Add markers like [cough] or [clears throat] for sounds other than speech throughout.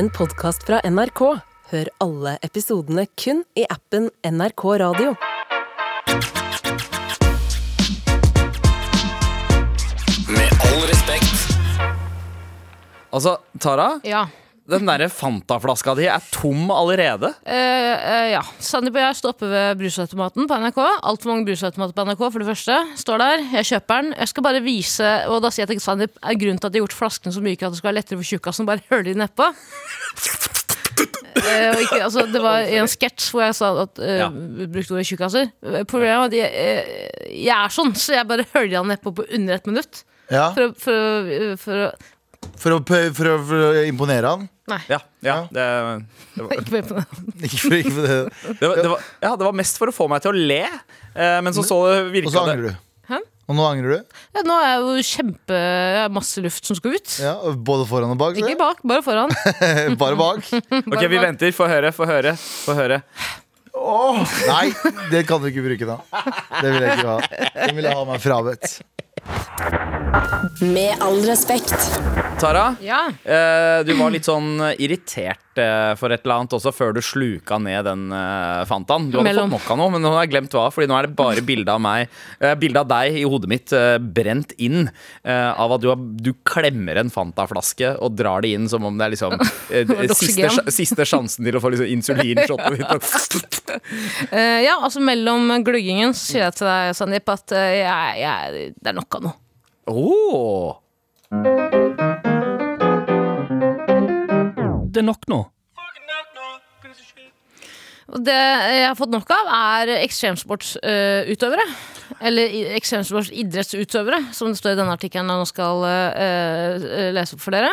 en podkast fra NRK. Hør alle episodene kun i appen NRK Radio. Med all respekt. Altså, Tara, Ja. Den derre Fanta-flaska di er tom allerede. Uh, uh, ja. Sandeep og jeg står oppe ved brusautomaten på NRK. Altfor mange brusautomater på NRK, for det første. Står der, jeg kjøper den. Jeg skal bare vise, og da sier jeg til Sandeep er grunnen til at de har gjort flaskene så myke at det skal være lettere for tjukkasen å bare høre de nedpå. Uh, og ikke, altså, det var i en sketsj hvor jeg sa at uh, Ja. brukte ordet tjukkaser. Problemet er at jeg, jeg er sånn, så jeg bare han nedpå på under ett minutt. Ja, For, for, for, for, å, for, å, for å imponere han. Nei, Ja, ja, det, det, var, [laughs] ikke for å imponere han. [laughs] Ikke for, ikke for det. det, var, det, var, ja, det var mest for å få meg til å le, eh, men så så det Og så angrer du. Hæ? Og nå angrer du. Ja, nå er jo kjempe jeg har masse luft som skal ut. Ja, Både foran og bak. Ikke bak, bare foran. [laughs] Bare bak. Ok, vi venter. Få høre, få høre. Få høre. Nei, det kan du ikke bruke da. Det vil jeg ikke ha. Den vil jeg ha meg frabedt. Med all respekt. Tara, Ja. eh, du var litt sånn irritert eh, for et eller annet også før du sluka ned den eh, Fantaen. Du hadde Mellom. fått nok av noe, men nå har jeg glemt hva. Fordi nå er det bare bilde av meg eh, Bilde av deg i hodet mitt eh, brent inn eh, av at du, har, du klemmer en Fanta-flaske og drar det inn som om det er liksom [laughs] eh, siste, siste sjansen til å få liksom insulinshotet ditt. [laughs] Eh, ja, altså mellom gluggingen så sier jeg til deg, Sandeep, at eh, jeg, jeg, det er nok av noe. Oh. Det er nok nå. Det jeg har fått nok av, er ekstremsportsutøvere. Eller i- ekstremsportsidrettsutøvere, som det står i denne artikkelen jeg nå skal eh, eh, lese opp for dere.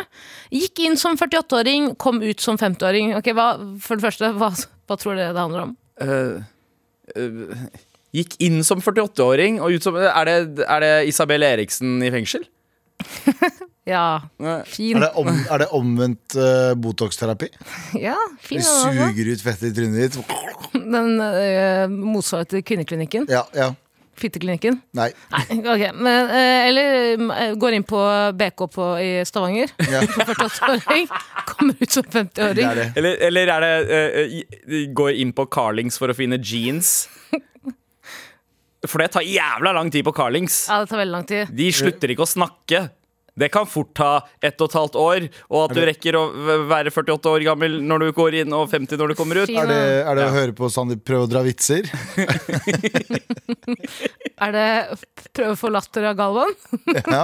Gikk inn som 48-åring, kom ut som 50-åring. Okay, For det første, hva, hva tror dere det handler om? Uh, eh, gikk inn som 48-åring og ut som Er det, er det Isabel Eriksen i fengsel? [laughs] Ja, fin. Er det, om, er det omvendt uh, Botox-terapi? [laughs] Ja, fin De suger ut fettet i trynet ditt. [laughs] Den uh, motsvarer til kvinneklinikken. Ja, ja. Fitteklinikken. Nei. Nei, okay. Men, eh, eller eh, går inn på BK på, i Stavanger. Ja. 48-åring. Kommer ut som 50-åring. er. Eller, eller er det eh, eh, Går inn på Carlings for å finne jeans? For det tar jævla lang tid på Carlings. Ja, det tar veldig lang tid. De slutter ikke å snakke. Det kan fort ta ett og et halvt år, og at du rekker å være 48 år gammel når du går inn, og 50 når du kommer ut. Er det, er det Ja. å høre på Sandeep prøve å dra vitser? [laughs] [laughs] Er det prøve å få latter av Galvan? [laughs] Ja.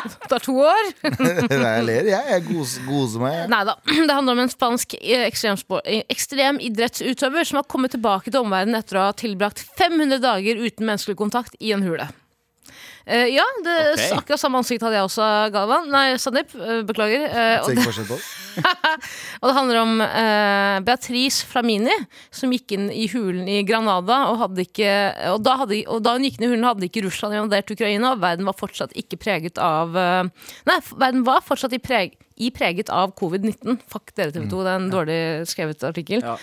Det tar to år. Nei, jeg ler, jeg. Jeg goser, goser meg. Nei da. [clears throat] Det handler om en spansk eh, eh, ekstrem idrettsutøver som har kommet tilbake til omverdenen etter å ha tilbrakt 500 dager uten menneskelig kontakt i en hule. Eh, ja, det okay. akkurat samme ansikt hadde jeg også, Galvan. Nei, Sandeep. Uh, beklager. Uh, og det. [laughs] Og det handler om eh, Beatrice Flamini, som gikk inn i hulen i Granada. Og, hadde ikke, og, da hadde, og da hun gikk inn i hulen, hadde ikke Russland invadert Ukraina. Og verden var fortsatt ikke preget av Nei, verden var fortsatt i, preg, i preget av covid-19. Fuck dere, TV 2. Det er en dårlig skrevet artikkel. Ja.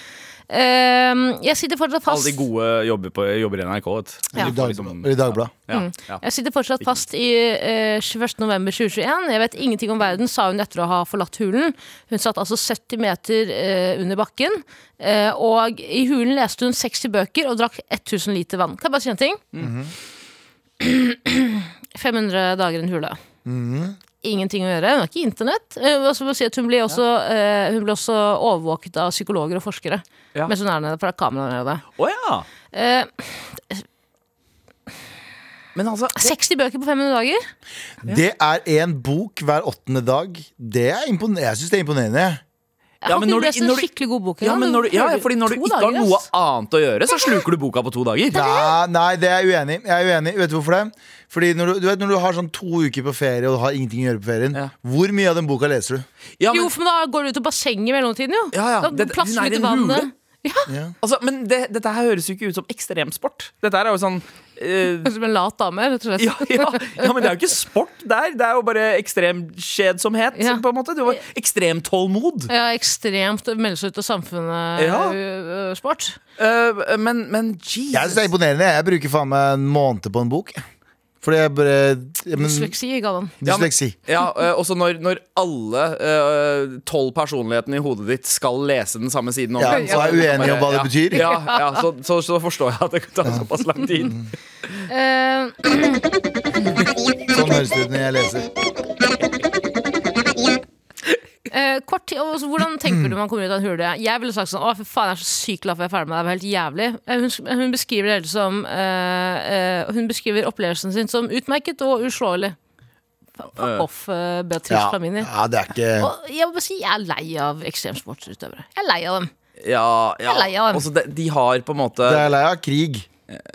Eh, jeg sitter fortsatt fast Alle de gode jobber, på, jobber i NRK. Ja. I, Dagbladet. Ja, ja. Jeg sitter fortsatt fast i eh, 21. november 2021. Jeg vet ingenting om verden, sa hun etter å ha forlatt hulen. Hun satt altså 70 meter eh, under bakken. eh, og i hulen leste hun 60 bøker og drakk 1000 liter vann. Kan jeg bare si en ting? [clears throat] 500 dager i en hule. Ingenting å gjøre. Hun har ikke internett. Eh, hun ble også, eh, hun blir også overvåket av psykologer og forskere Ja. mens hun er nede, for det er kamera nede. Oh, ja! Eh, Men altså 60 bøker på 500 dager? Det er én bok hver åttende dag. Det er. Jeg syns det er imponerende. Jeg Ja, har men ikke når du- lest en når du- skikkelig god bok. Ja, men når du, ja, fordi når du ikke dager, har noe ass. annet å gjøre, så sluker du boka på to dager. Nei, nei, det er jeg uenig i. Jeg er uenig. Vet du hvorfor det? Fordi når du, du vet når du har sånn to uker på ferie og du har ingenting å gjøre på ferien, Ja. hvor mye av den boka leser du? Ja, men, Jo, for da går du ut i bassenget i mellomtiden, jo. Ja, ja. Da Det- plasser du i vannet en hule. Vannet. Ja, altså, men det, dette her høres jo ikke ut som ekstremsport. Dette her er jo sånn eh, Som en lat dame, rett og slett. ja, ja, ja, men det er jo ikke sport der. Det er jo bare ekstrem kjedsomhet, Ja. på en måte. Du har ekstrem tålmod. Ja, ekstremt melde seg ut av Ja. samfunnet-sport. Uh, men, men Jeg synes det er Jesus. imponerende. Jeg bruker faen meg en måned på en bok. Fordi jeg bare ja, men, Dysleksi, Galvan. Ja, men- Dysleksi. Ja, eh, også når, når alle tolv uh, personlighetene i hodet ditt skal lese den samme siden. Ja, så er jeg uenig om hva det ja. betyr. Ja, ja så, så, så forstår jeg at det kan ta såpass lang tid. Eh, [clears throat] Sånn høres det ut når jeg leser. Eh, kort tid, og Hvordan tenker du [clears throat] man kommer ut av en hule? Jeg ville sagt sånn Å, for faen, jeg er så sykt glad for jeg er ferdig med det. Det var helt jævlig. Eh, Hun, hun beskriver det hele som uh, uh, Hun beskriver opplevelsen sin som utmerket og uslåelig. Fuck off, eh, Beatrice Ja, Flamini. ja, det er ikke Og jeg må bare si, jeg er lei av ekstremsportsutøvere. Jeg er lei av dem. Ja, ja. Jeg er lei av dem. Også de, de har på en måte Det er lei av krig.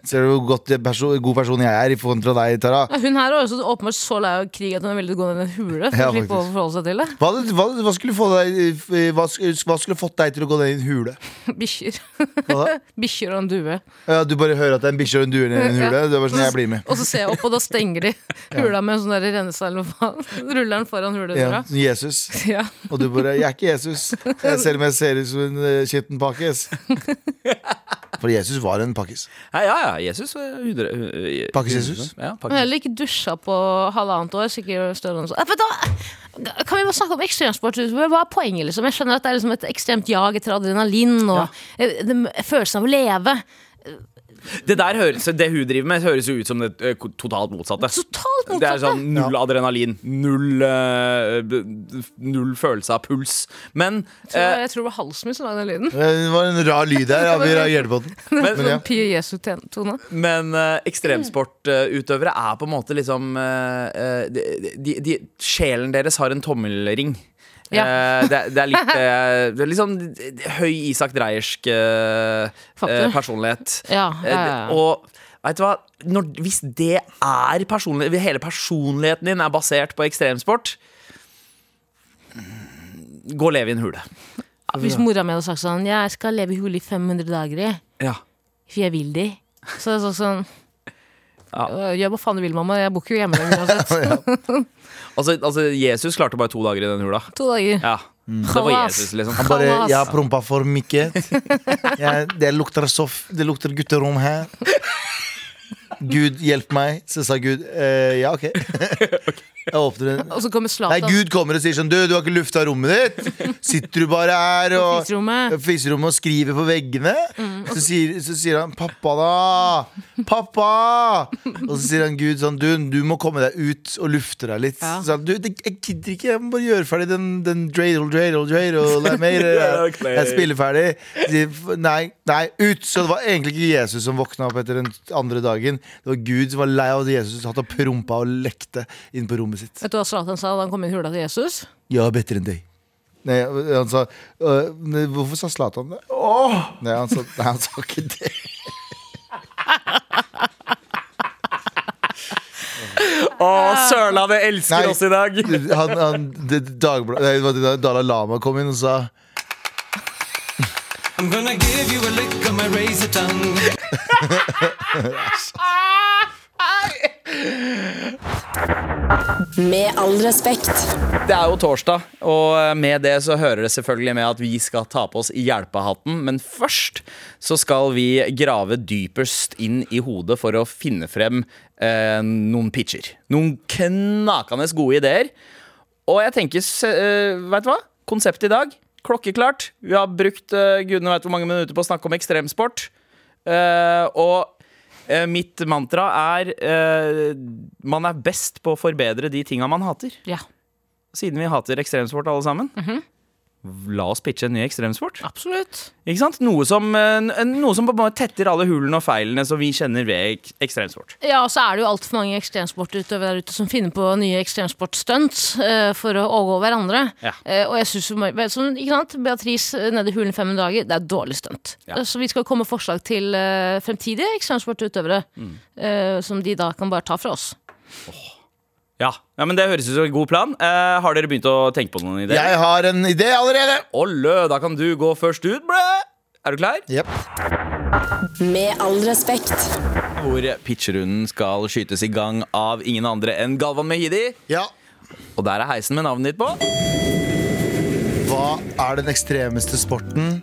Ser du hvor godt perso god person jeg er i forhold til deg, Tara? Ja, Hun her er også åpenbart så lei av krig at hun er veldig god i en hule. For [laughs] Ja, å slippe å forholde seg til det. Hva, hva, hva, skulle få deg, hva, hva skulle fått deg til å gå ned i en hule? [laughs] Bikkjer. [laughs] Bikkjer og en due. Ja, du bare hører at det er en bikkje og en due ned i en hule? Det er bare sånn, jeg blir med. Og så ser jeg opp, og da stenger de hula med en sånn der rennesal. eller. Ruller den foran huledøra. Ja, Jesus. Ja. Og du bare 'Jeg er ikke Jesus', jeg, selv om jeg ser ut som en uh, skitten pakkis. For Jesus var en pakkis. Ja, ja, ja Jesus. eh, hundre- eh, Pakkis Jesus? Ja, pakkis. heller ikke dusja på halvannet år. Sikkert større enn så. Eh, hva? Kan vi bare snakke om ekstremsport? Hva er poenget? liksom? Jeg skjønner at det er liksom et ekstremt jag etter adrenalin og ja. følelsen av å leve. Det der høres, det hun driver med, høres jo ut som det eh, totalt motsatte. Totalt Det er sånn null adrenalin, null, eh, null følelse av puls. Men, eh, jeg tror det var halsen min som lagde den lyden. Det var en rar lyd her. Ja, vi [laughs] reagerte på den. [laughs] men, Men ja. Pia Jesu-tone. men eh, ekstremsportutøvere er på en måte liksom eh, eh, de, de, de, Sjelen deres har en tommelring. Ja. Eh, det, det er litt [laughs] eh, Det er litt sånn høy Isak Dreiersk eh, eh, personlighet. Ja, Eh, ja, Og vet du hva? Når, hvis det er personlig, hele personligheten din er basert på ekstremsport mm, Gå og leve i en hule. Hvis mora mi hadde sagt sånn Jeg skal leve i hule i 500 dager, i, Ja. For jeg vil de. Så det er sånn Ja. «Øh, Gjør hva faen du vil, mamma. Jeg bor ikke hjemme lenger [laughs] uansett. Altså, altså, Jesus klarte bare to dager i den hula. To dager. Ja. Det var Jesus, liksom. Han bare 'Jeg har prompa for mye'. Det lukter soff, det lukter gutterom her. Gud, hjelp meg. Så sa Gud eh, ja, OK. [laughs] Jeg åpner den. Og så kommer Nei, Gud kommer og sier sånn Du, du har ikke lufta rommet ditt. Sitter du bare her og Fiserommet. Og skriver på veggene? Så, sier, så sier han 'pappa, da'. 'Pappa!' Og så sier han Gud sånn Du, du må komme deg ut og lufte deg litt. Ja. Så han, du, det, jeg gidder ikke, jeg må bare gjøre ferdig den, den dreidel, dreidel, dreidel det [laughs] jeg, jeg spiller ferdig. Sier, Nei, nei, ut! Så det var egentlig ikke Jesus som våkna opp etter den andre dagen. Det var Gud som var lei av at Jesus satt og prompa og lekte inn på rommet sitt. Vet du hva Zlatan sa da han kom inn i hula til Jesus? Ja, better bedre enn deg. Nei, han sa øh, Hvorfor sa Zlatan det? Nei, han sa, nei, han sa ikke det. [laughs] Å, Sørlandet elsker Nei. oss i dag! Han, han, det, Dagblad- nei, det var da Dalai Lama kom inn og sa I'm gonna give you a lick of my razor tongue. [laughs] Med all respekt. Det er jo torsdag, og med det så hører det selvfølgelig med at vi skal ta på oss hjelpehatten. Men først så skal vi grave dypest inn i hodet for å finne frem eh, noen pitcher. Noen knakende gode ideer. Og jeg tenker, eh, veit du hva? Konseptet i dag, klokkeklart. Vi har brukt eh, gudene vet hvor mange minutter på å snakke om ekstremsport. Eh, og eh, mitt mantra er eh, man er best på å forbedre de tinga man hater. Ja, Siden vi hater ekstremsport alle sammen. La oss pitche en ny ekstremsport. absolutt. Ikke sant? Noe som, eh, noe som bare tetter alle hullene og feilene som vi kjenner ved ekstremsport. Ja, og så er det jo altfor mange ekstremsportutøvere der ute som finner på nye ekstremsportstunts uh, for å overgå hverandre. Ja. Uh, og jeg synes sånn, ikke sant? Beatrice nede i hulen 500 dager, det er dårlig stunt. Ja. Så vi skal komme med forslag til uh, fremtidige ekstremsportutøvere Mm. som de da kan bare ta fra oss. Ja, ja men Det høres ut som en god plan. Eh, har dere begynt å tenke på noen ideer? Jeg har en idé allerede! Olle, da kan du gå først ut, blæ! Er du klar? Yep. Med all respekt. Hvor pitcherunden skal skytes i gang av ingen andre enn Galvan Mehidi. Ja. Og der er heisen med navnet ditt på. Hva er den ekstremeste sporten?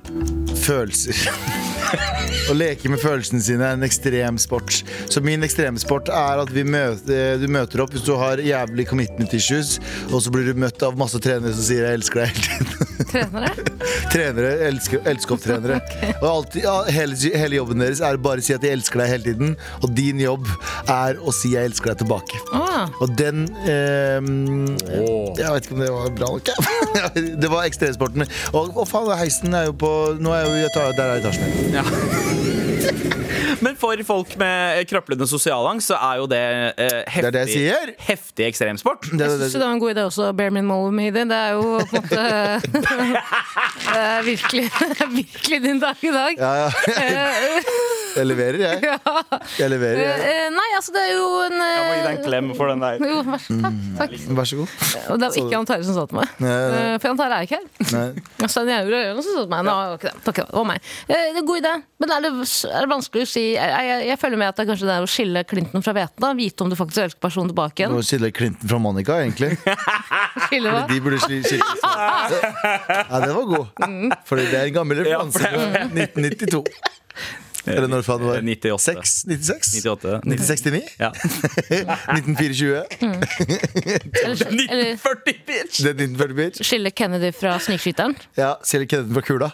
Følelser. [laughs] Å leke med følelsene sine er en ekstremsport. Så min ekstremsport er at vi møter, du møter opp hvis du har jævlig commitment issues, og så blir du møtt av masse trenere som sier 'jeg elsker deg' hele tiden. Trenere? [laughs] trenere, elsker, elsker opp trenere. [laughs] Og alltid, ja, hele, hele jobben deres er bare å si at de elsker deg hele tiden, og din jobb er å si 'jeg elsker deg' tilbake. Ah, Og den ehm, Jeg vet ikke om det var bra nok. [laughs] det var ekstremsporten. Og, og faen, heisen er jo på Nå er jeg jo i tar, der er etasjen min. Ja. Men for folk med kraplende sosialangst så er jo det eh, heftig, Det er det jeg heftig ekstremsport. Det, jeg det, syns det var en god idé også. Bare minimum made. Det er jo på en måte [laughs] Det er virkelig, virkelig din dag i dag. ja, ja. Jeg leverer, jeg. [laughs] Jeg leverer, jeg. Uh, Nei, altså, det er jo en Jeg må gi deg en klem for den der. Jo, vær takk. takk. Vær så god. Og det var ikke Jan Terje som sa til meg. Nei, nei. Uh, For Jan Terje er ikke her. [laughs] Stein det jo som sa til meg. Nå, ikke det. Takk, det var meg. Det er en god idé, men er det, er det vanskelig å si jeg, jeg, jeg føler med at det er kanskje det er å skille Clinton fra Veten. Vite om du faktisk elsker personen tilbake igjen. Nå skille Clinton fra Monica, egentlig. [laughs] Skille hva? De burde skille Ja, den var god. Fordi det er en gammel Ja, referanse. fra 1992. Eller når faen det var? 98. 6? 96? 98. 1969? Ja. [laughs] 1924? Eller, eller 1940, bitch! Det er 1940 bitch? skille Kennedy fra snikskyteren? Ja, skille Kennedy fra kula.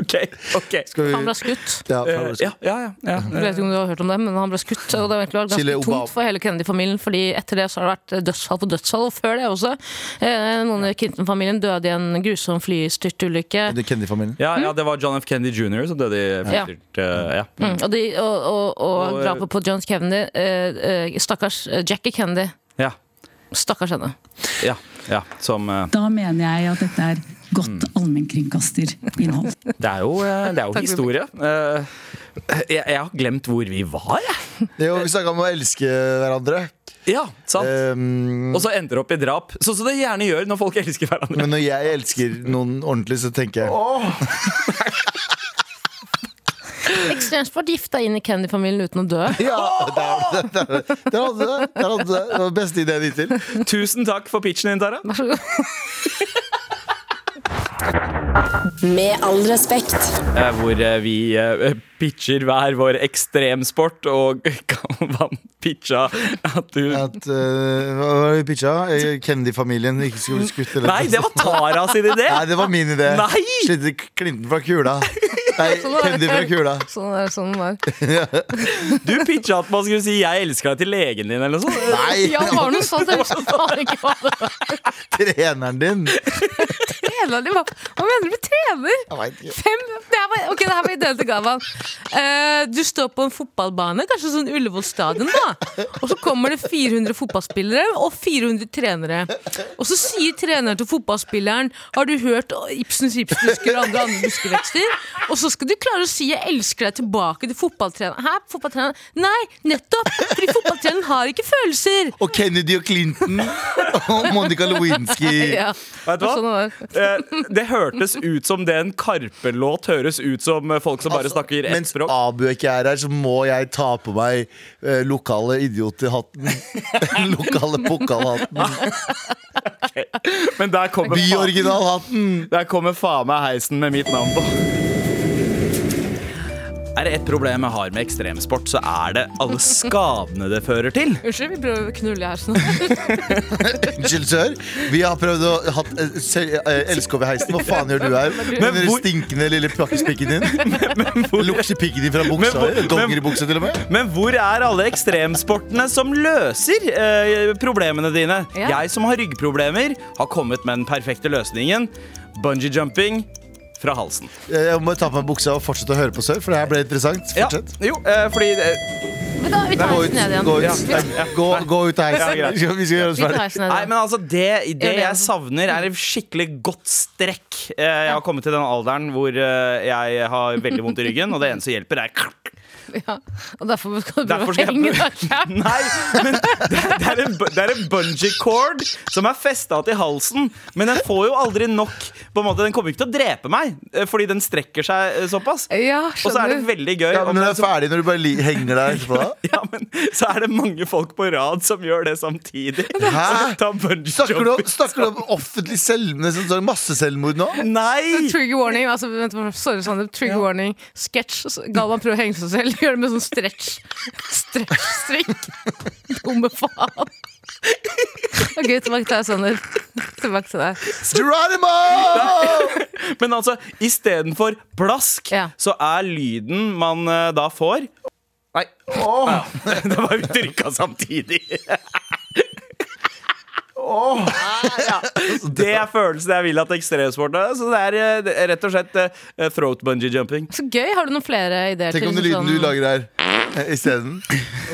Ok, ok. Skal vi Han ble skutt. Ja, Eh, fra- Ja, ja, ja, ja. Jeg vet ikke om du har hørt om det, men han ble skutt. Og det var egentlig Chile ganske Obama. tungt for hele Kennedy-familien, Fordi etter det så har det vært dødsfall på dødsfall. Og før det også. Eh, Noen i Clinton-familien døde i en grusom flystyrtulykke. Kennedy-familien. Ja, ja, det var John F. Kennedy jr. som døde i flystyrt. eh, ja. Mm, og, de, og, og, eh, drapet på John Kennedy eh, eh, Stakkars eh, Jackie Kennedy. Ja. Stakkars henne. ja, ja. Som uh... Da mener jeg at dette er godt allmennkringkasterinnhold. [laughs] Det er jo, eh, det er jo historie. Eh, Jeg, jeg har glemt hvor vi var, jeg. Jo, vi snakka om å elske hverandre. Ja, sant. Um, Og så ender det opp i drap. Sånn som det gjerne gjør når folk elsker hverandre. men når jeg elsker noen ordentlig, så tenker jeg [laughs] Ekstremsport gifta inn i Candy-familien uten å dø. [laughs] Ja! Der, der! Der hadde du det. Det var beste ideen hittil. Tusen takk for pitchen din, Tara. Vær så god. Med all respekt. Hvor eh, vi eh, pitcher hver vår ekstremsport, og [laughs] Galvan pitcha at du At, uh, hva var det vi pitcha? Kennedy-familien ikke skulle bli skutt? Eller? Nei, det var Tara sin [laughs] idé! Nei, det var min idé. Nei! Slette Clinton fra kula. Nei, [laughs] Kennedy fra kula. Sånn er sånn var. Du pitcha at man skulle si 'jeg elsker deg' til legen din, eller noe sånt. Nei! Ja, var det noe sånt? Jeg visste ikke hva det var. Treneren din. Trener de? Hva hva mener du med trener? Fem det her var, Ok, det her var ideen til Gavan. Uh, du står på en fotballbane, kanskje sånn Ullevål stadion, da. Og så kommer det 400 fotballspillere og 400 trenere. Og så sier treneren til fotballspilleren Har du hørt Ibsens gipsbusker og andre andre buskevekster? Og så skal du klare å si 'jeg elsker deg' tilbake til fotballtreneren. Hæ? Fotballtreneren? Nei, nettopp! Fordi fotballtreneren har ikke følelser. Og Kennedy og Clinton og Monica Lewinsky. [laughs] Ja, Vet du hva? sånn det. Eh, Det hørtes ut som det en Karpe-låt høres ut som eh, folk som bare snakker ett Mens språk. Abu ikke er her, så må jeg ta på meg eh, lokale idioterhatten. [laughs] lokale pokalhatten. Men der kommer, faen, der kommer faen meg heisen med mitt navn på. Er det ett problem jeg har med ekstremsport, så er det alle skadene det fører til. Unnskyld, vi prøver å knulle her sånn. [laughs] Unnskyld, sør. Vi har prøvd å ha elske over heisen. Hva faen gjør du her? Med den hvor- stinkende lille pakkespikken din. [laughs] Lukter pikken din fra buksa? Men hvor-? Dongeribuksa, til og med? Men hvor er alle ekstremsportene som løser eh, problemene dine? Ja. Jeg som har ryggproblemer, har kommet med den perfekte løsningen. Bungee jumping fra halsen. Jeg må ta på meg buksa og fortsette å høre på sør, for det her ble interessant. Ja, Fortsett. jo, eh, fordi eh, Men da, vi tar Gå heisen ut, ned igjen. gå ut, Ja. Nei, gå, gå ut av Ja, heisen. greit. Vi skal, vi skal gjøre oss Vi tar ferdig. heisen ned Nei, igjen. men altså det, det Gjør det jeg igjen. savner, er et skikkelig godt strekk. Eh, Jeg har kommet til den alderen hvor eh, jeg har veldig vondt i ryggen, og det eneste som hjelper, er [laughs] Ja. Og derfor skal du Derfor prøve å skal henge deg sjæl. [laughs] Nei, men det, det er en, det er en bungee cord som er festa til halsen. Men den får jo aldri nok. På en måte, Den kommer ikke til å drepe meg, eh, fordi den strekker seg eh, såpass. Ja, Og så er det veldig gøy. Ja, men den er ferdig, når du bare li henger deg etterpå? [laughs] Ja, men så er det mange folk på rad som gjør det samtidig. Hæ? Snakker du, om- snakker du om offentlig selv, sånn masseselvmord nå? Nei! Trigger warning. Altså, vent, sorry, Sander. Trigger warning. Sketsj. Galvan prøver å henge seg selv. [laughs] Gjør det med sånn stretch. Stretch-strikk. Dumme faen. Ok, tilbake til deg, Sander. Tilbake til deg. Geronimo! [laughs] Men altså, istedenfor plask, Ja. så er lyden man eh, da får Nei. Ja, [laughs] det var trykka samtidig. Ja. [laughs] Det er følelsen jeg vil at ekstremsport er. Så det er, eh, det er rett og slett eh, throat bungee jumping. Så gøy. Har du noen flere ideer? Tenk om den lyden du sånn- lager her eh, isteden.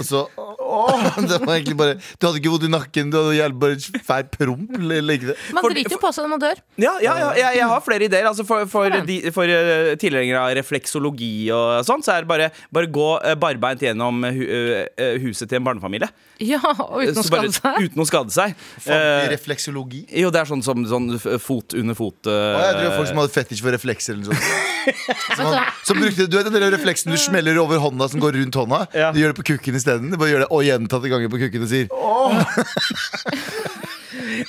Og så åh, Det var egentlig bare Du hadde ikke vondt i nakken, du hadde bare feit promp. Eller. Man driter jo på seg når man dør. Ja, ja, ja jeg, jeg har flere ideer. Altså for for, de, for eh, tilhengere av refleksologi og sånt, så er det bare, bare gå uh, barbeint gjennom hu, eh, eh, huset til en barnefamilie. Ja, og uten å bare- skade seg. Uten å skade seg. Eh, refleksologi. jo, det er sånn som sånn fot under fot. eh, jeg tror folk som hadde fetisj for reflekser eller noe sånt. [laughs] Som, han- som brukte, du vet den refleksen du smeller over hånda som går rundt hånda? Ja. Du gjør det på kukken isteden. Du bare gjør det og gjentatte ganger på kukken sier. sier [laughs]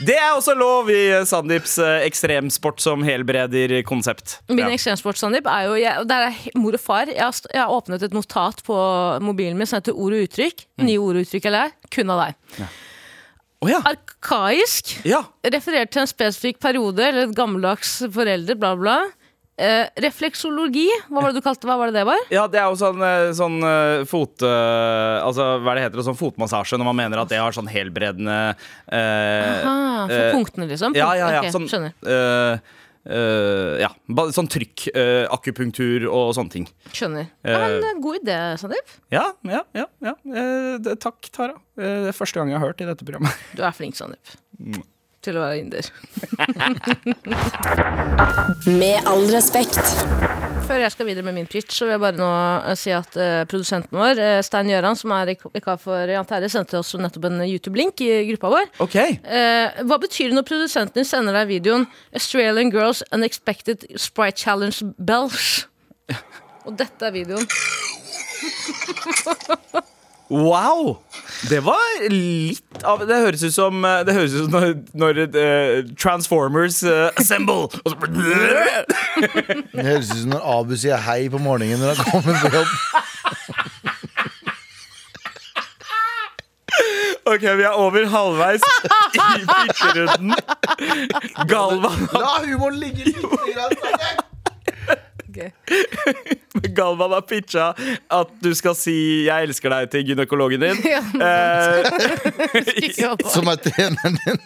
Det er også lov i eh, Sandeeps eh, ekstremsport som helbreder-konsept. Min Ja. ekstremsport, Sandeep, er jo jeg, Der er mor og far. Jeg har, jeg har åpnet et notat på mobilen min som heter Ord og uttrykk. Mm. Nye ord og uttrykk jeg. Kun av deg. Å ja. Arkaisk. ja. Referert til en spesifikk periode eller et gammeldags forelder, bla, bla. Eh, refleksologi, hva var det du kalte Hva var det det var? Ja, det er jo sånn, eh, sånn eh, fot... Uh, altså, hva det heter det? Sånn fotmassasje, når man mener at det har sånn helbredende uh, Aha, for punktene, liksom? Ja, ja, ja. Okay, Sånn, Skjønner. ja. Sånn trykk, akupunktur og sånne ting. skjønner. Ja, men, god idé, Sandeep. Ja, ja, ja. ja. Det, takk, Tara. Det er første gang jeg har hørt i dette programmet. Du er flink, Sandeep. Til å være inder. [laughs] Med all respekt. Før jeg skal videre med min pitch, så vil jeg bare nå eh, si at uh, produsenten vår, uh, Stein Gjøran, som er vikar for Jan Terje, sendte oss nettopp en YouTube-link i gruppa vår. Ok Uh, hva betyr det når produsenten din sender deg videoen 'Australian Girls Unexpected Sprite Challenge Bells'? Og dette er videoen. Wow! Det var litt av Det høres ut som eh, Det høres ut som når, når uh, Transformers uh, assemble! Og så, Det høres ut som når Abu sier hei på morgenen når han kommer på jobb. ok, vi er over halvveis i pitcherunden. [laughs] Galvan, La humoren ligge litt. [laughs] Galvan har pitcha at du skal si 'jeg elsker deg' til gynekologen din. [laughs] Ja. Eh, [laughs] Som er treneren din.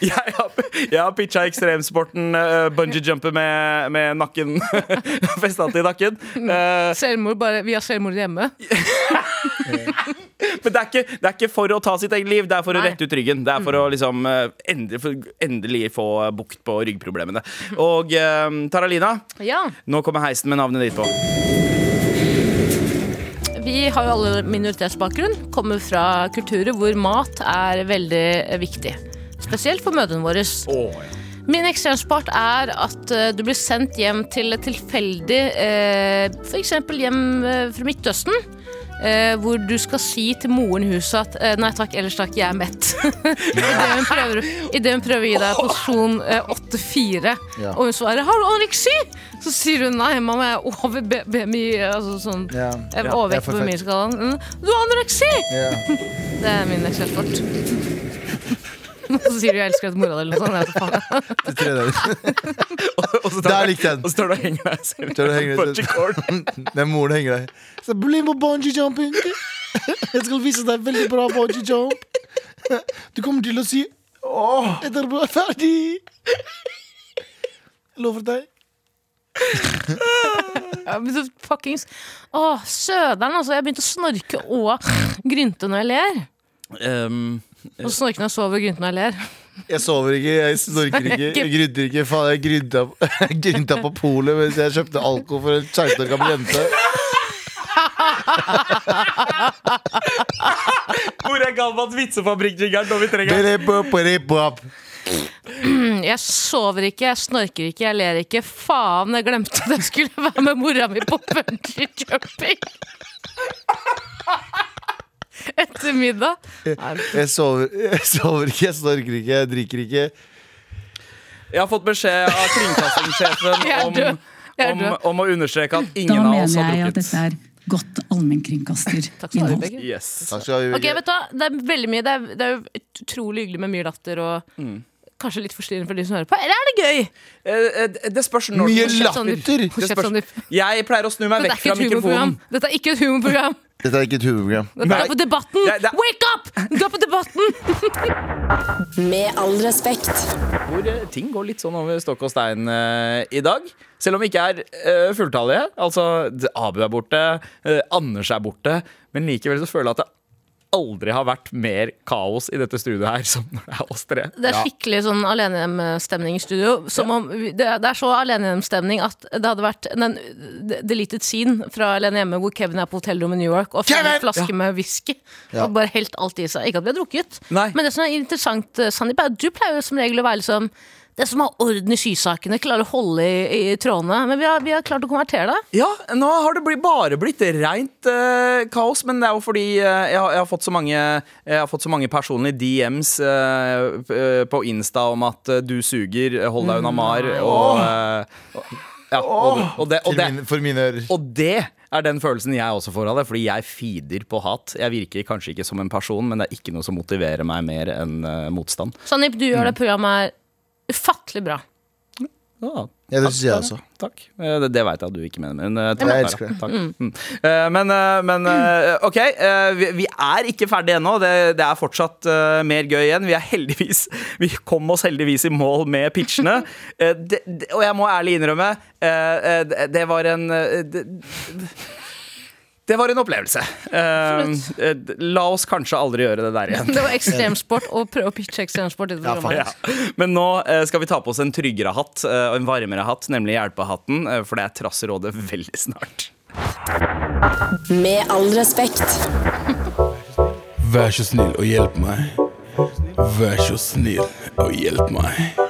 jeg har, jeg har pitcha ekstremsporten uh, bungee-jumper med, med nakken festa til nakken. Uh, Selvmord bare, Vi har selvmord hjemme. [laughs] Men det er, ikke, det er ikke for å ta sitt eget liv, det er for å rette ut ryggen. Det er for å liksom eh, endelig, for endelig få bukt på ryggproblemene. Og eh, Taralina, Ja. nå kommer heisen med navnet ditt på. Vi har jo alle minoritetsbakgrunn. Kommer fra kulturer hvor mat er veldig viktig. Spesielt for mødrene våre. Min ekstremsport er at eh, du blir sendt hjem til et tilfeldig eh, F.eks. hjem fra Midtøsten. Eh, hvor du skal si til moren i huset at eh, nei takk, ellers takk, jeg er mett. [laughs] Idet hun, prøver- i det hun prøver å gi deg posisjon eh, 8-4, Ja. og hun svarer 'har du anoreksi?' Så sier hun nei, mamma, jeg er over B- BMI. Altså sånn Ja. jeg er Ja, overvekt jeg er for på fett. BMI-skalaen. Mm, Du har anoreksi! Ja. [laughs] Det er min [laughs] ekstremsport. Så sier du 'jeg elsker deg' til mora di, eller noe sånt. Jeg så faen. [laughs] Det treneren. [laughs] Og så Der likte jeg den. Og så står du og henger deg selv. Står du og henger deg Bungee cord. Den moren henger deg. Så bli med bungee jumping. Jeg skal vise deg veldig bra bungee jump. Du kommer til å si Åh, etter du er ferdig. Jeg lover deg. Ja, fuckings Å, søderen, altså. Jeg begynte å snorke og grynte når jeg ler. Um, Og snorker når jeg sover og grynte når jeg ler. Jeg sover ikke, jeg snorker ikke, jeg grynter ikke. Faen, jeg grynta, [laughs] grynta på polet mens jeg kjøpte alkohol for en 16 år gammel jente. Hvor er Galvans vitsefabrikk-jingeren når vi trenger den? Jeg sover ikke, jeg snorker ikke, jeg ler ikke. Faen, jeg glemte at jeg skulle være med mora mi på bungee jumping. [laughs] Etter middag. Jeg sover, jeg sover ikke, jeg snorker ikke, jeg drikker ikke. Jeg har fått beskjed av kringkastingssjefen [laughs] om, om, om å understreke at ingen av oss mener har jeg at drukket. dette er godt [laughs] Takk skal du ha, allmennkringkasterinnhold. begge. Yes. Takk skal du ha. Ok, vet du hva? Det er veldig mye Det er, det er jo utrolig hyggelig med mye latter og Mm. kanskje litt forstyrrende for de som hører på. Eller er det gøy? Eh, eh, Det spørs når Mye latter! Det spørs. Jeg pleier å snu meg vekk fra mikrofonen. Dette er ikke et humorprogram. Dette er ikke et humorprogram. Du er på Debatten! Nei, Wake up! Gå på Debatten! Med all respekt. Hvor eh, ting går litt sånn over stokk og stein eh, i dag. Selv om vi ikke er eh, fulltallige. Altså, d- Abu er borte, eh, Anders er borte. Men likevel så føler jeg at det aldri har vært mer kaos i dette studioet her som når det er oss tre. Det er skikkelig sånn alenehjemstemning i studio. Som om, det, er- så alenehjemstemning at det hadde vært en deleted scene fra Alene hjemme hvor Kevin er på hotellrommet i New York og får en flaske med whisky. Ja. Og bare helt alt i seg. Ikke at vi har drukket. Nei. Men det som er interessant, eh, Sandeep, er at du pleier jo som regel å være liksom det som har orden i skysakene, klarer å holde i, i trådene. Men vi har, vi har klart å konvertere det. Ja, nå har det blitt, bare blitt rent uh, kaos, men det er jo fordi uh, jeg, har, jeg, har fått så mange, jeg har fått så mange personlige DMs uh, eh, på Insta om at du suger, hold deg unna Mar, og, eh, ja, og, og, det, og, det, og er den følelsen jeg også får av det, fordi jeg feeder på hat. Jeg virker kanskje ikke som en person, men det er ikke noe som motiverer meg mer enn uh, motstand. Sandeep, du gjør det programmet her ufattelig bra. Ja, Ja, det syns jeg også. Takk. Eh, Det, det veit jeg at du ikke mener. Men, eh, takk, Jeg elsker det. Takk. Mm. Eh, Men, men OK, vi, vi er ikke ferdige ennå. Det, det er fortsatt mer gøy igjen. Vi er heldigvis Vi kom oss heldigvis i mål med pitchene. Eh, det, det, og jeg må ærlig innrømme, det, det var en det, var en opplevelse. Eh, eh, la oss kanskje aldri gjøre det der igjen. Det var ekstremsport å prøve å pitche ekstremsport Ja. Ja. Men nå uh, skal vi ta på oss en tryggere hatt og en varmere hatt, nemlig hjelpehatten, eh, for det er Trasserådet veldig snart. Med all respekt. Vær så snill og hjelp meg. Vær så snill og hjelp meg.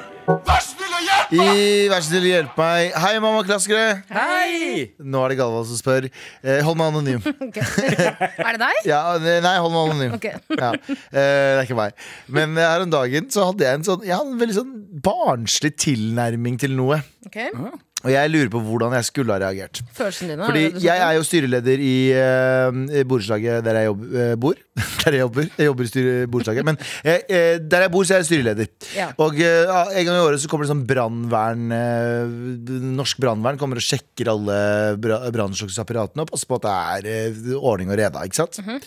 I Vær så snill, hjelp meg. Hei, mammaklassikere. Hei! Nå er det Galvan som spør. Eh, hold meg anonym. [laughs] Er det deg? [laughs] Ja, nei, hold meg anonym. Ok. Ja, eh, det er ikke meg. Men eh, her om dagen så hadde jeg en sånn Jeg hadde en veldig sånn barnslig tilnærming til noe. Ok. Og jeg lurer på hvordan jeg skulle ha reagert. Dine? Fordi er jeg er jo styreleder i uh, borettslaget der jeg jobb, uh, bor. [laughs] der jeg jobber. Jeg jobber i borettslaget. Men eh, der jeg bor, så er jeg styreleder. Ja. Og en gang i året så kommer det sånn brannvern Norsk brannvern kommer og sjekker alle bra- brannslukningsapparatene og passer på at det er ordning og reda. Ikke sant? Mhm.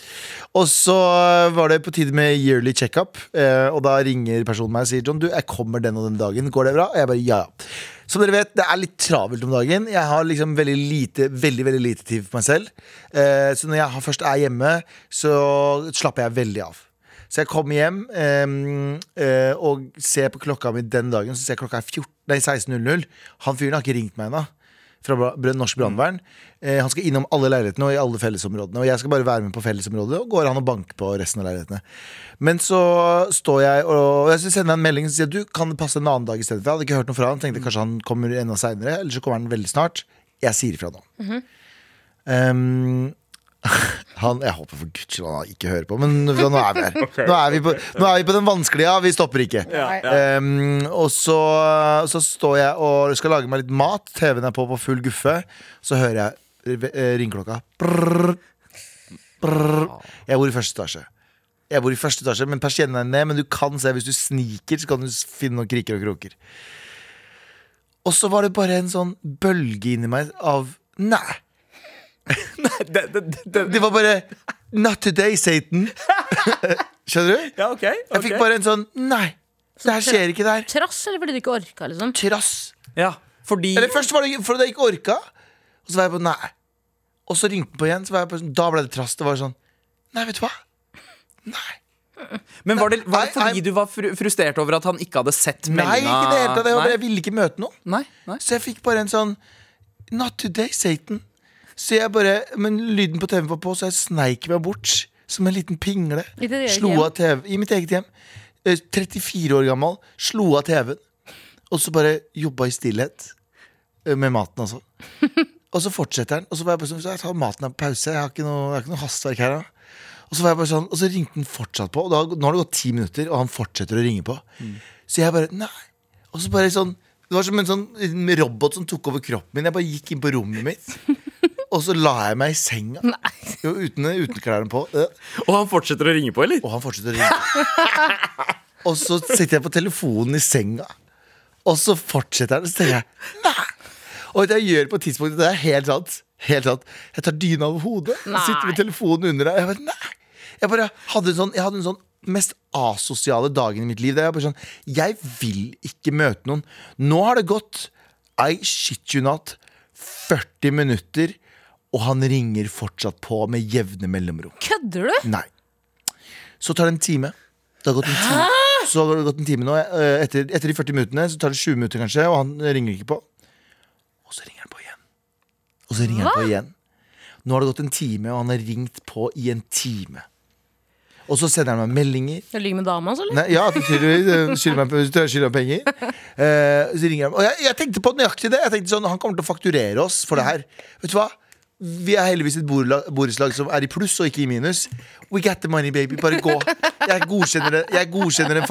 Og så var det på tide med yearly checkup, og da ringer personen meg og sier John, du, jeg kommer den og den dagen. Går det bra? Og jeg bare ja, ja. Som dere vet, det er litt travelt om dagen. Jeg har liksom veldig lite Veldig, veldig lite tid for meg selv. Eh, så når jeg først er hjemme, så slapper jeg veldig av. Så jeg kommer hjem eh, eh, og ser på klokka mi den dagen, så ser jeg klokka er 14, nei, 16.00. Han fyren har ikke ringt meg ennå. Fra Norsk brannvern. Eh, han skal innom alle leilighetene og i alle fellesområdene. Og jeg skal bare være med på fellesområdet, og går han og banker på resten av leilighetene. Men så står jeg og jeg sender en melding som sier du kan det passe en annen dag i stedet. For jeg hadde ikke hørt noe fra han. Tenkte kanskje han kommer enda seinere, eller så kommer han veldig snart. Jeg sier ifra nå. um, [laughs] han, jeg håper for guds skyld han ikke hører på, men nå er vi her. [laughs] Nå er vi på, nå er vi på den vanskelige, ja. Vi stopper ikke. Um, og så, så står jeg og skal lage meg litt mat. TV-en er på på full guffe. Så hører jeg eh, ringeklokka. Jeg bor i første etasje. Jeg bor i første etasje, men persiennene er ned. Men du kan se, hvis du sniker, så kan du finne noen kriker og kroker. Og så var det bare en sånn bølge inni meg av Nei. Det, det, det, det. Det var bare Not today, Satan. [laughs] Skjønner du? Ja, ok. Jeg fikk bare en sånn Nei, det her skjer ikke der. Trass, eller fordi du ikke orka, liksom? Trass. Ja, fordi Eller først var det fordi jeg ikke orka, og så var jeg på nei. Og så ringte den på igjen, så var jeg på, sånn- da ble det trass. Det var sånn Nei, vet du hva? Nei. Men var det, var det fordi nei. du var fru frustrert over at han ikke hadde sett Nei, ikke det hele tatt. Nei? jeg ville ikke møte noen. Nei, nei. Så jeg fikk bare en sånn Not today, Satan. Så jeg bare Men lyden på TV-en var på, så jeg sneik meg bort som en liten pingle. Slo av TV I mitt eget hjem. Eh, 34 år gammel. Slo av TV-en. Og så bare jobba i stillhet. Eh, Med maten, altså. [laughs] Og så fortsetter han. Og så var jeg bare sånn så Jeg tar maten av pause. Jeg har ikke noe, jeg har ikke noe hastverk her. Da. Og så var jeg bare sånn Og så ringte han fortsatt på. Og da, nå har det gått ti minutter, og han fortsetter å ringe på. Så jeg bare Nei. Og så bare sånn Det var som en sånn en robot som tok over kroppen min. Jeg bare gikk inn på rommet mitt. [laughs] Og så la jeg meg i senga. Jo, uten, uten klærne på. Øh. Og han fortsetter å ringe på, eller? Og han fortsetter å ringe. [laughs] Og så sitter jeg på telefonen i senga, og så fortsetter han. Så tenker jeg nei. Og det jeg gjør på et tidspunkt, det er helt sant. Helt sant. Jeg tar dyna over hodet, Nei. sitter med telefonen under deg. Jeg bare, nei. Jeg bare hadde en sånn, jeg hadde en sånn mest asosiale dagen i mitt liv. Der jeg bare sånn Jeg vil ikke møte noen. Nå har det gått I shit you not 40 minutter, og han ringer fortsatt på med jevne mellomrom. Kødder du? Nei. Så tar det en time. Det har gått en time. Så har det gått en time nå. Eh, Etter, etter de 40 minuttene så tar det 20 minutter, kanskje, og han ringer ikke på. Og så ringer han på igjen. Og så ringer han på igjen. Nå har det gått en time, og han har ringt på i en time. Og så sender han meg meldinger. Du ligger med dama hans, eller? Nei, ja. Skylder meg, skylder meg penger. Uh, så ringer han. Og jeg, jeg tenkte på nøyaktig det. Jeg tenkte sånn, Han kommer til å fakturere oss for det her. Vet du hva? Vi er heldigvis et borettslag som er i pluss og ikke i minus. We got the money, baby. Bare gå. Jeg godkjenner, jeg godkjenner,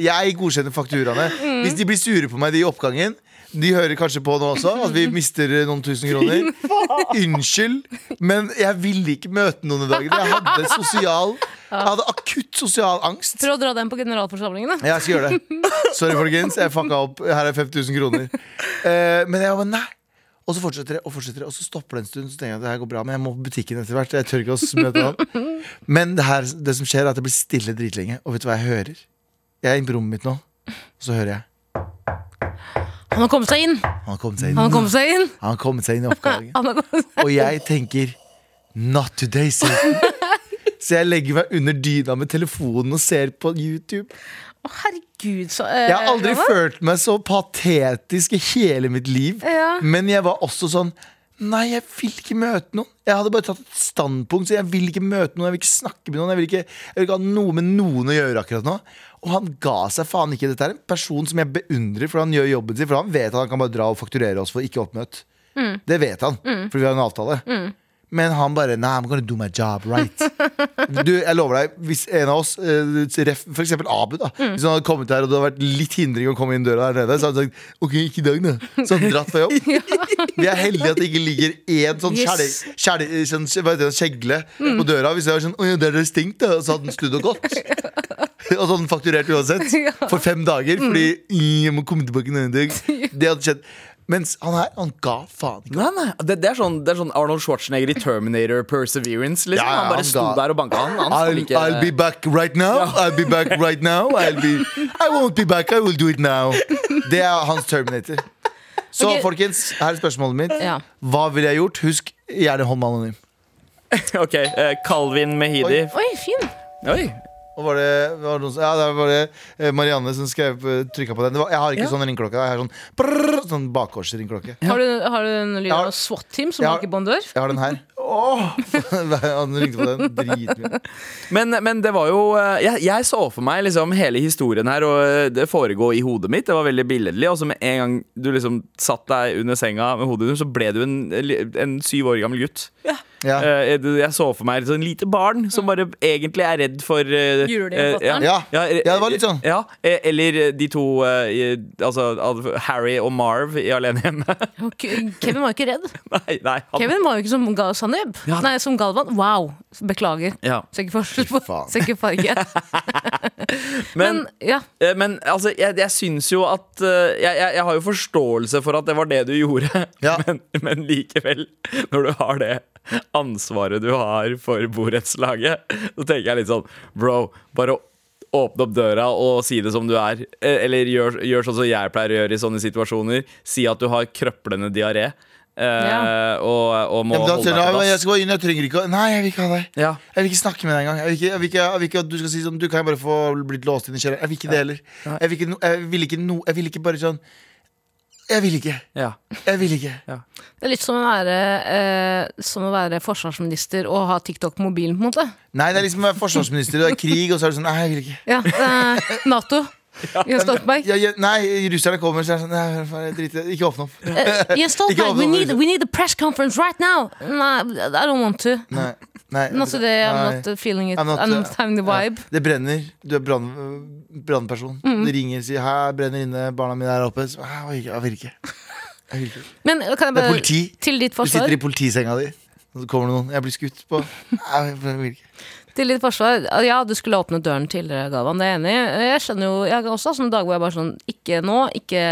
jeg godkjenner fakturaene. Hvis de blir sure på meg de i oppgangen de hører kanskje på nå også at vi [laughs] mister noen tusen kroner. Unnskyld, men jeg ville ikke møte noen i dag. Jeg hadde sosial Jeg hadde akutt sosial angst. Prøv å dra den på generalforsamlingen, da. Jeg skal gjøre det. Sorry, folkens. Jeg fucka opp. Her er 5000 kroner. Eh, men jeg var nei. Og så fortsetter det, og fortsetter det, og så stopper det en stund. Så tenker jeg at det her går bra, men jeg må på butikken etter hvert. Jeg tør ikke å møte han. [laughs] Men det, her, det som skjer, er at det blir stille dritlenge. Og vet du hva jeg hører? Jeg er inne på rommet mitt nå, og så hører jeg Han har kommet seg inn! Han har kommet seg inn. Han har kommet seg inn! Han har kommet seg inn i oppgangen. [laughs] Seg. Og jeg tenker Not today, Satan. [laughs] Så jeg legger meg under dyna med telefonen og ser på YouTube. Å, herregud, så eh, Jeg har aldri Johanna. følt meg så patetisk i hele mitt liv. Ja. Men jeg var også sånn Nei, jeg vil ikke møte noen. Jeg hadde bare tatt et standpunkt, så jeg vil ikke møte noen. Jeg vil ikke snakke med noen. Jeg vil ikke, jeg vil ikke ha noe med noen å gjøre akkurat nå. Og han ga seg faen ikke. Dette er en person som jeg beundrer, for han gjør jobben sin. For han vet at han kan bare dra og fakturere oss for ikke oppmøtt. Det vet han, for vi har en avtale. Men han bare Nei, I'm gonna do my job right. [laughs] Du, jeg lover deg, hvis en av oss, eh, for eksempel Abu, da Hvis han hadde kommet her og det hadde vært litt hindring å komme inn døra der nede, så hadde han sagt OK, ikke i dag, da. Så hadde han dratt fra jobb. [laughs] Vi er heldige at det ikke ligger én sånn, Yes. skjære- skjære- sånn, det, kjegle på døra. Hvis det var sånn Å ja, der er det stengt, da. Så hadde han snudd og gått. [laughs] Og så hadde han fakturert uansett. For fem dager. Fordi «Mm, jeg må komme tilbake en annen dag. Det hadde skjedd. Mens han her, han ga faen ikke. Nei, nei, det, det, er sånn, det er sånn Arnold Schwarzenegger i Terminator Perseverance. Liksom. Ja, ja, han bare han sto ga- der og banka han. han I'll, ikke, I'll be back right now. I'll be back right now. I'll be, I won't be back. I will do it now. Det er hans Terminator. Så okay. folkens, her er spørsmålet mitt. Ja. Hva ville jeg gjort? Husk, gjerne hold meg anonym. Ok, uh, Calvin Mehidi. Oi, fin! Oi. Og var det, var det ja, det var det eh, Marianne som skrev eh, trykka på den. Det var, jeg har ikke Ja. sånn ringeklokke. Jeg har sånn, brrr, sånn bakgårdsringeklokke. Har, du, har du en lyd av SWAT-team som Ja. banker på en dør? Jeg har den her. [laughs] Han ringte på den dritmye. Men, men det var jo eh, jeg, jeg så for meg liksom hele historien her, og det foregå i hodet mitt. Det var veldig billedlig. Og så med en gang du liksom satt deg under senga med hodet under, så ble du en, en syv år gammel gutt. Ja. Eh, Jeg så for meg et sånn lite barn som bare egentlig er redd for eh, eh, Ja. ja, Ja, det var litt sånn. Ja, eh, Eller de to i- Altså Harry og Marv i Alene hjemme. [laughs] Kevin var jo ikke redd. [laughs] nei, nei, han, Kevin var jo ikke som Ga Saneb. Ja. Nei, som Galvan. Wow! Beklager. ja. Ser ikke forskjell på. Ser ikke farge. [laughs] Men, Men, ja. men altså, jeg, jeg syns jo at jeg, jeg, jeg har jo forståelse for at det var det du gjorde, Ja. men, men likevel, når du har det ansvaret du har for borettslaget, så tenker jeg litt sånn Bro, bare åpne opp døra og si det som du er. Eh, Eller gjør, gjør sånn som jeg pleier å gjøre i sånne situasjoner. Si at du har krøplende diaré. eh, Ja. og, og må Ja, da holde deg på plass. jeg skal bare inn, jeg trenger ikke å Nei, jeg vil ikke ha deg. Ja. Jeg vil ikke snakke med deg engang. Jeg vil ikke, jeg vil ikke, jeg vil ikke at du skal si sånn Du kan jo bare få blitt låst inn i kjelleren. Jeg vil ikke det heller. Jeg vil ikke, jeg vil ikke, no, jeg vil ikke bare sånn Jeg vil ikke. Ja. Jeg vil ikke. Det er litt som å være, eh, som å være forsvarsminister og ha TikTok på mobilen, på en måte. Nei, det er liksom å være forsvarsminister, det er krig, og så er det sånn Nei, jeg vil ikke. Ja, eh, Nato. Jens Stoltenberg. Ja, ja, nei, russerne kommer, så er det sånn Nei, drit. Ikke åpne opp. Uh, Jens [laughs] Stoltenberg, we need, we need a press conference right now. Nei, I don't want to. Nei. nei Not today, I'm nei. not feeling it. I'm not, I'm uh, not having the vibe. Det brenner. Du er brannperson. Mm. Det ringer og sier 'Her brenner inne, barna mine er oppe'. Så, «Hæ, jeg vil ikke. Jeg vil ikke. Men kan jeg Det er politi. Til ditt Du sitter i politisenga di, og så kommer det noen. Jeg blir skutt på. Jeg vil ikke. Til ditt forsvar Ja, du skulle åpnet døren tidligere, Galvan. Det er jeg enig i. Jeg skjønner jo Jeg har også sånne dager hvor jeg bare sånn Ikke nå, ikke,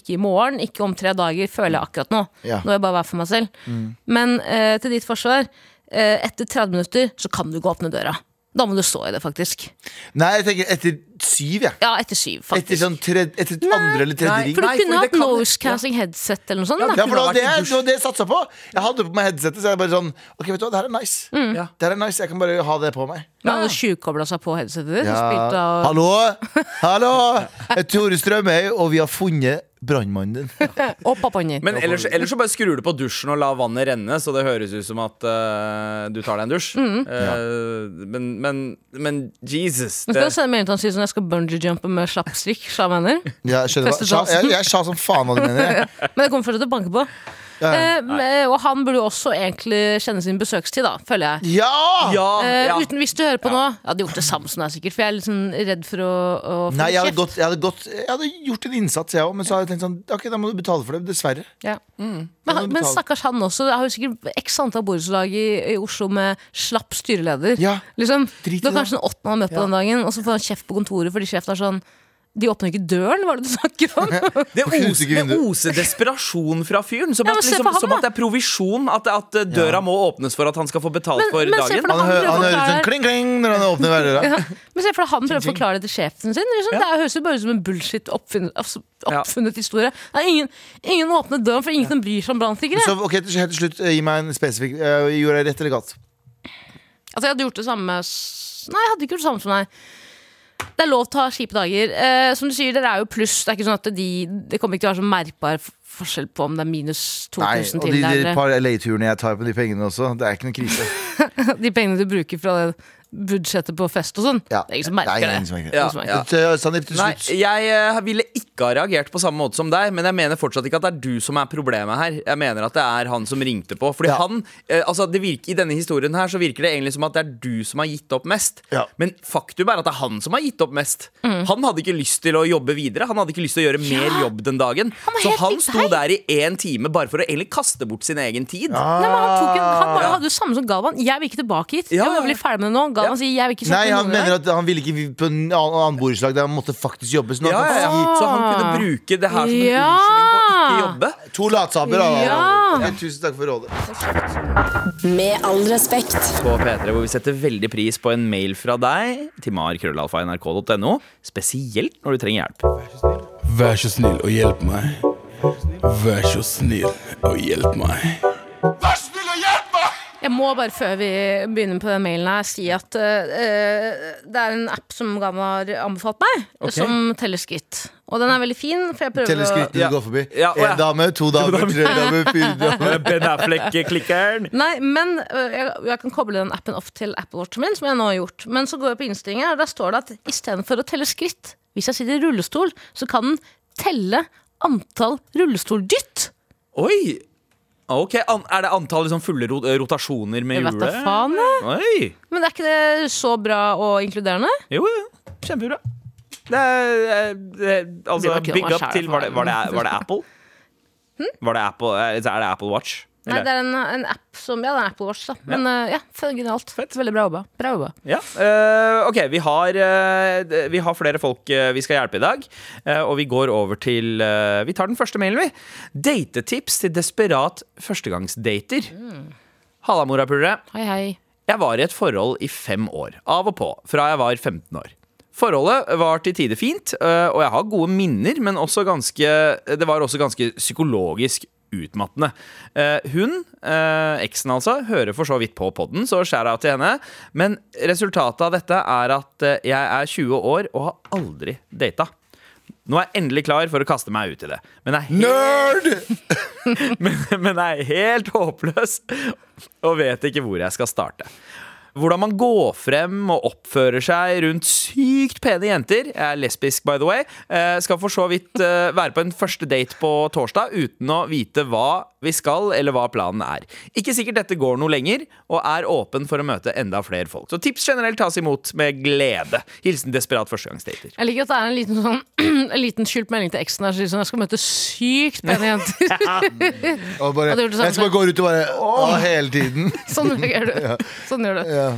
ikke i morgen, ikke om tre dager, føler jeg akkurat nå. Ja. Nå er jeg bare være for meg selv. Men eh, til ditt forsvar, eh, etter 30 minutter så kan du ikke åpne døra. Da må du stå i det, faktisk. Nei, jeg tenker etter syv, jeg. Ja, etter syv, Etter, faktisk. sånn tredje, etter andre eller tredje ring. For du Nei, kunne hatt kan- noise cancelling headset eller noe sånt. Ja, da. Ja, for det var det, det det jeg satsa på. Jeg hadde på meg headsetet, så jeg bare sånn Ok, vet du hva, det her er nice. Ja. Det her er nice, Jeg kan bare ha det på meg. Men han hadde tjuvkobla seg på headsetet ditt. Ja. av Hallo! Hallo! Jeg er Tore Strømøy, og vi har funnet brannmannen din. [laughs] Og pappaen din. Men ellers, ellers så bare skrur du på dusjen og lar vannet renne, så det høres ut som at uh, du tar deg en dusj. Eh, men, men, men Jesus Men det, skal du sende melding til han sier si sånn Jeg skal bungee-jumpe med slappstrikk, sa mener. Ja, jeg skjønner hva Feste jeg, jeg sa som faen hva du mener. [laughs] Men det kommer fortsatt til å banke på. Eh, og han burde jo også egentlig kjenne sin besøkstid, da, føler jeg. Ja! ja, Eh, ja. uten, hvis du hører på nå Jeg hadde gjort det samme som deg, sikkert. For jeg er litt sånn redd for å, å få Nei, jeg hadde, kjeft. gått, jeg, hadde gått, jeg hadde gjort en innsats, jeg òg, men så hadde jeg tenkt sånn Ok, da må du betale for det. Dessverre. Ja. må Men, han- men stakkars han også. Jeg har jo sikkert x antall borettslag i, i Oslo med slapp styreleder. Ja, Liksom, drit i det var det. kanskje den åttende han møtte møtt på Ja. den dagen, og så får han kjeft på kontoret fordi sjefen er sånn De åpner ikke døren, hva er det du snakker om? [laughs] Det oser, oser desperasjon fra fyren. Som, Ja, at, liksom, ham, som at det er provisjon. At, at døra døra må åpnes for at han skal få betalt Men- for men dagen. for Han, Han hø han hører forklare- sånn kling, kling når han åpner døra. [laughs] Ja. Men se for deg han prøver å forklare det til sjefen sin. Liksom. Det høres jo bare ut som en bullshit oppfunnet, Ja. oppfunnet historie. Det er ingen, ingen åpner døren, for ingen som bryr seg om brannsikkerhet. Så ok, til helt til slutt, eh, gi meg en spesifikk uh, Gjorde jeg rett eller galt? Altså, jeg hadde gjort det samme Nei, jeg hadde ikke gjort det samme som deg. Det er lov til å ha kjipe dager. Eh, som du sier, dere er jo pluss. Det er ikke sånn at de, det kommer ikke til å være så merkbar forskjell på om det er minus Nei, 2000 og til de, de par LA-turene jeg tar på de pengene også, det er ikke noe krise. [laughs] De pengene du bruker fra det budsjettet på fest og sånn. Ja. Det er ingen som merker Nei, det. ingen som merker det. Ja, Ingen som merker ja. det. Til- slutt. Nei, jeg uh, ville ikke ha reagert på samme måte som deg, men jeg mener fortsatt ikke at det er du som er problemet her. Jeg mener at det er han som ringte på. Fordi Ja. han, eh, altså det virker, I denne historien her så virker det egentlig som at det er du som har gitt opp mest. Ja. Men faktum er at det er han som har gitt opp mest. Mm. Han hadde ikke lyst til å jobbe videre. Han hadde ikke lyst til å gjøre mer jobb den dagen. Han Så han sto deg. der i én time bare for å egentlig kaste bort sin egen tid. Nei, men han, tok en, han bare Ja. hadde jo samme som Galvan. Jeg vil ikke tilbake hit. Ja. Jeg vil bli ferdig med det nå. Galvan Ja. sier jeg vil ikke Nei, snakke med han mener at han ville ikke på en annen borettslag der han måtte faktisk jobbe. Så nå Ja, ja, ja. han Så han kunne bruke det her som en Ja. unnskyldning på å ikke jobbe. to latsaper da. Ja. Ja, tusen takk for rådet. Med all respekt. på P3, hvor vi setter veldig pris på en mail fra deg til markrøllalfa.nrk.no. Spesielt når du trenger hjelp. Vær så snill og hjelp meg. Vær så snill og hjelp meg. Jeg må bare før vi begynner på den mailen her si at uh, det er en app som Gan har anbefalt meg, som teller skritt. Og den er veldig fin, for jeg prøver Teller skrittene Ja. du går forbi. Ja, å ja. En dame, [laughs] to damer, tre damer, fire [laughs] damer. Ben Affleck-klikkeren. Nei, men øh, jeg, jeg kan koble den appen opp til Apple Watchen min, som jeg nå har gjort. Men så går jeg på innstillinger, og der står det at istedenfor å telle skritt, hvis jeg sitter i rullestol, så kan den telle antall rullestoldytt. Oi! Ok, an Er det antall liksom fulle rot rotasjoner med Jeg vet da hjulet? faen, jeg. Oi! Men er ikke det så bra og inkluderende? Jo, jo. Kjempebra. Det er, det, er- altså, ikke big up skjær til Var det, var det, var det Apple? [laughs] Var det Apple? eh, Er det Apple Watch? Nei, det er en, en app som Ja, det er Apple Watch, da. Men øh, ja, genialt. Fett. Veldig bra jobba. Bra jobba. Ja, Uh, ok, vi har, uh, vi har flere folk uh, vi skal hjelpe i dag eh, Og vi går over til eh, Vi tar den første mailen vi Datetips til desperat førstegangsdater Halla morapulere Hei, hei. Jeg var i et forhold i fem år Av og på, fra jeg var 15 år Forholdet var til tider fint eh, Og jeg har gode minner Men også ganske, det var også ganske psykologisk utmattende Eh, Hun, eh, eksen altså Hører for så vidt på podden Så skjærer jeg til henne Men resultatet av dette er at eh, jeg er 20 år Og har aldri data Nå er jeg endelig klar for å kaste meg ut i det. Men er helt, Nerd! [laughs] men, men er helt håpløs og vet ikke hvor jeg skal starte. Hvordan man går frem og oppfører seg rundt sykt pene jenter Jeg er lesbisk, by the way. eh, Skal for så vidt eh, være på en første date på torsdag uten å vite hva vi skal, eller hva planen er. Ikke sikkert dette går noe lenger, og er åpen for å møte enda flere folk. Så tips generelt tas imot med glede. Hilsen desperat førstegangsdater. Jeg liker at det er en liten, sånn, [clears throat] en liten skjult melding til eksen her. Sånn, jeg skal møte sykt pene jenter. [laughs] Og bare, jeg skal bare gå ut og bare Å, hele tiden. [laughs] sånn gjør du. [laughs] Sånn gjør du. Ja.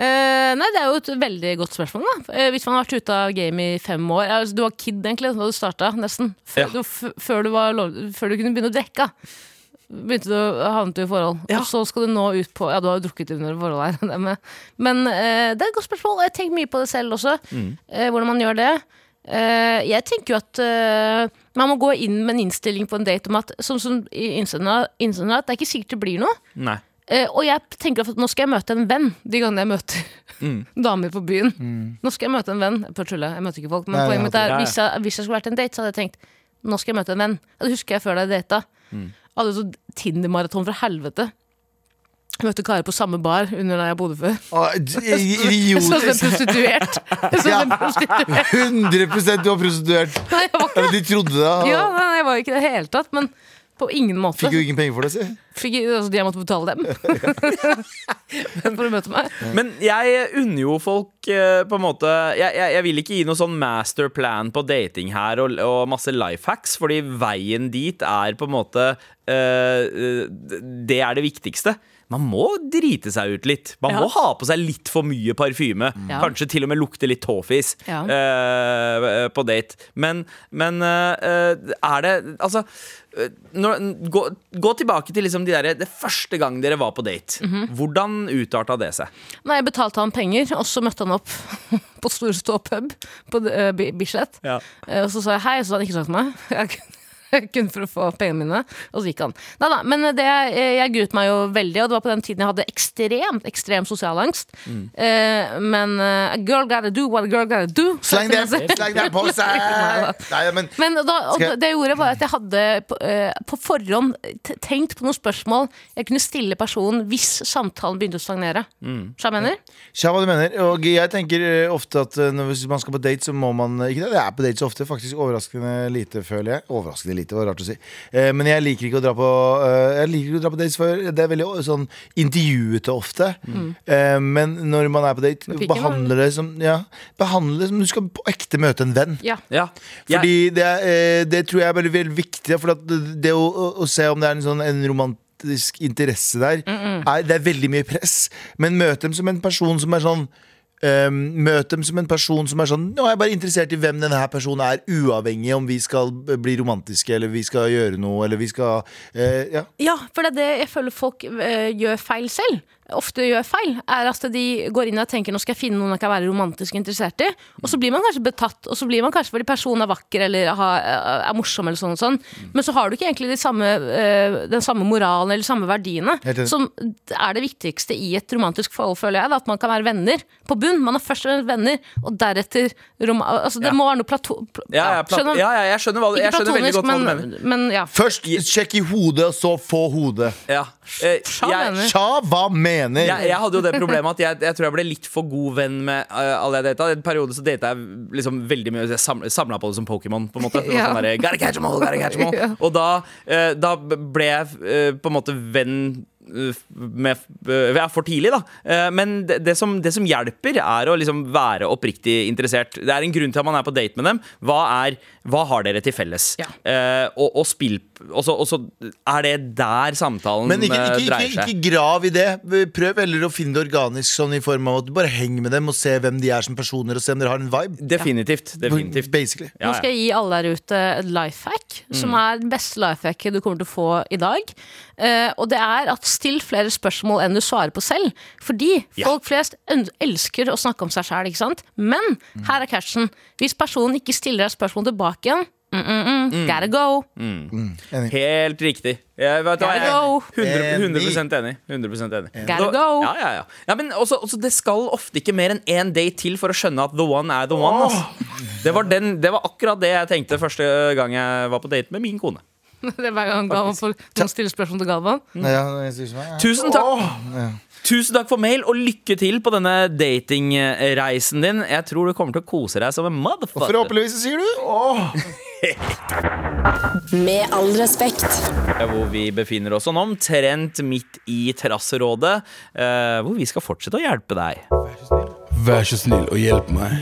Uh, nei, Det er jo et veldig godt spørsmål. da uh, Hvis man har vært ute av game i fem år altså, Du var kid egentlig da du starta, nesten. Før, Ja. du, f før, du var lov, før du kunne begynne å drikke. Begynte du å du i forhold. Og så skal du nå ut på Ja, du har jo drukket under forhold her. [laughs] Men eh, det er et godt spørsmål. Jeg tenker mye på det selv også. eh, hvordan man gjør det. Eh, jeg tenker jo at eh, man må gå inn med en innstilling på en date om at Som, som innsender, innsender, at det er ikke sikkert det blir noe. Nei. Eh, og jeg tenker at nå skal jeg møte en venn de gangene jeg møter [laughs] damer på byen. Nå skal jeg møte en venn. Jeg prøver tulle, jeg møter ikke folk. Men Nei, poenget mitt er, ja, ja. hvis jeg, hvis jeg skulle vært en date, så hadde jeg tenkt nå skal jeg møte en venn. Det husker jeg før jeg data. Jeg hadde så Tinder-maraton fra helvete. Jeg møtte karer på samme bar under der jeg bodde før. Å, [laughs] Jeg så ut som en [laughs] prostituert. Jeg så en prostituert. 100 du var prostituert. Nei, jeg var ikke det. de trodde det. ja, nei, jeg var ikke det i det hele tatt. Men på ingen måte. Fikk jo ingen penger for det, si. Fikk, altså, jeg måtte betale dem [laughs] for å møte meg. Men jeg unner jo folk eh, på en måte jeg, jeg, jeg vil ikke gi noe sånn masterplan på dating her og, og masse life hacks, fordi veien dit er på en måte eh, eh, Det er det viktigste. Man må drite seg ut litt. Man Ja. må ha på seg litt for mye parfyme. Ja. Kanskje til og med lukte litt tåfis Ja. uh, på date. Men, men uh, er det Altså når, gå, gå tilbake til liksom de der, det første gang dere var på date. Mhm. Hvordan utarta det seg? Nei, jeg betalte han penger, og så møtte han opp [laughs] på Storstå pub på uh, Bislett. Ja. Og så sa jeg hei, så hadde han ikke sagt meg. [laughs] Jeg [laughs] kunne for å få pengene mine, og så gikk han. Nei da, men det, jeg, jeg gruet meg jo veldig, og det var på den tiden jeg hadde ekstremt ekstrem sosial angst. Mm. Uh, men uh, a girl gotta do what a girl gotta do. Sleng den, sleng den på seg! Nei, men Men da, og det jeg gjorde var at jeg hadde på, uh, på forhånd tenkt på noen spørsmål jeg kunne stille personen hvis samtalen begynte å stagnere. Mm. Så jeg mener? Skjønner hva du mener. Og jeg tenker eh, ofte at eh, når, man skal på date, så må man Ikke det, jeg er på date så ofte, faktisk overraskende lite, føler jeg. Overraskende lite, var rart å si. Eh, men jeg liker ikke å dra på eh, Jeg liker ikke å dra på dates, før. det er veldig sånn intervjuete ofte. Eh, men når man er på date, pikken, behandler det som Ja, behandle det som du skal på ekte møte en venn. Ja. Ja. Fordi det, er, eh, det tror jeg er veldig, veldig viktig. For at det, det å, å, å se om det er en sånn en romantisk interesse der, er, det er veldig mye press. Men møt dem som en person som er sånn eh, Møt dem som en person som er sånn Nå er jeg bare interessert i hvem denne her personen er, uavhengig om vi skal bli romantiske eller vi skal gjøre noe eller vi skal uh, Ja. Ja, for det er det jeg føler folk uh, gjør feil selv. Ofte gjør feil, er at de går inn og tenker nå skal jeg finne noen jeg kan være romantisk interessert i. Og så blir man kanskje betatt, og så blir man kanskje fordi personen er vakker eller er morsom. eller sånn og sånn Men så har du ikke egentlig de samme, eh, den samme moralen eller de samme verdiene. Som er det viktigste i et romantisk forhold, føler jeg. Da, at man kan være venner på bunn. Man er først og fremst venner, og deretter rom, altså, Det Ja. må være noe plato... pl- Ja, ja, plat skjønner- ja, ja, jeg skjønner, hva, du- jeg skjønner veldig godt godt hva du mener. men ja. Først sjekk i hodet, og så få hodet. Ja. Eh, jeg, mener. Hva mener? Jeg, jeg hadde jo det problemet at jeg, jeg tror jeg ble litt for god venn med uh, alle jeg data. I en periode så data jeg liksom veldig mye. Jeg sam, samla på det som Pokémon. på en måte Ja. sånn der, gotta catch 'em all, gotta catch 'em all. [laughs] Ja. Og da, uh, da ble jeg uh, på en måte venn med, eh, ja, for tidlig, da. Eh, Men det, det, som, det som hjelper, er å liksom være oppriktig interessert. Det er en grunn til at man er på date med dem. Hva, er, hva har dere til felles? Ja. Uh, og, og spill Og så og så er det der samtalen Men ikke, eh, ikke, ikke, dreier seg. ikke grav i det. Prøv heller å finne det organisk, sånn i form av at du bare henger med dem og se hvem de er som personer, og se om dere har en vibe. Definitivt. definitivt. Basically. Ja, Nå skal jeg gi alle der ute et life hack, som er den beste life hacket du kommer til å få i dag. Eh, og det er at still flere spørsmål enn du svarer på selv. Fordi Ja. folk flest elsker å snakke om seg sjæl, ikke sant? Men her er catchen. Hvis personen ikke stiller deg spørsmål tilbake igjen, mm, mm, mm, gotta go. Enig. Helt riktig. Jeg, vet gotta hva, jeg er 100, 100 enig. 100 enig. Gotta go. Ja, ja, ja. ja men også, også, det skal ofte ikke mer enn én date til for å skjønne at the one er the one. Altså. Det, var den, det var akkurat det jeg tenkte første gang jeg var på date med min kone. [laughs] Det er hver gang Galvan får noen stille spørsmål til Galvan. Nei, ja, jeg synes meg, ja. Tusen takk! Tusen takk for mail, og lykke til på denne datingreisen din. Jeg tror du kommer til å kose deg som en motherfucker. Forhåpentligvis, sier du? Åh. [laughs] Med all respekt. Hvor vi befinner oss sånn omtrent midt i terrasserådet. eh, hvor vi skal fortsette å hjelpe deg. Vær så snill og hjelp meg.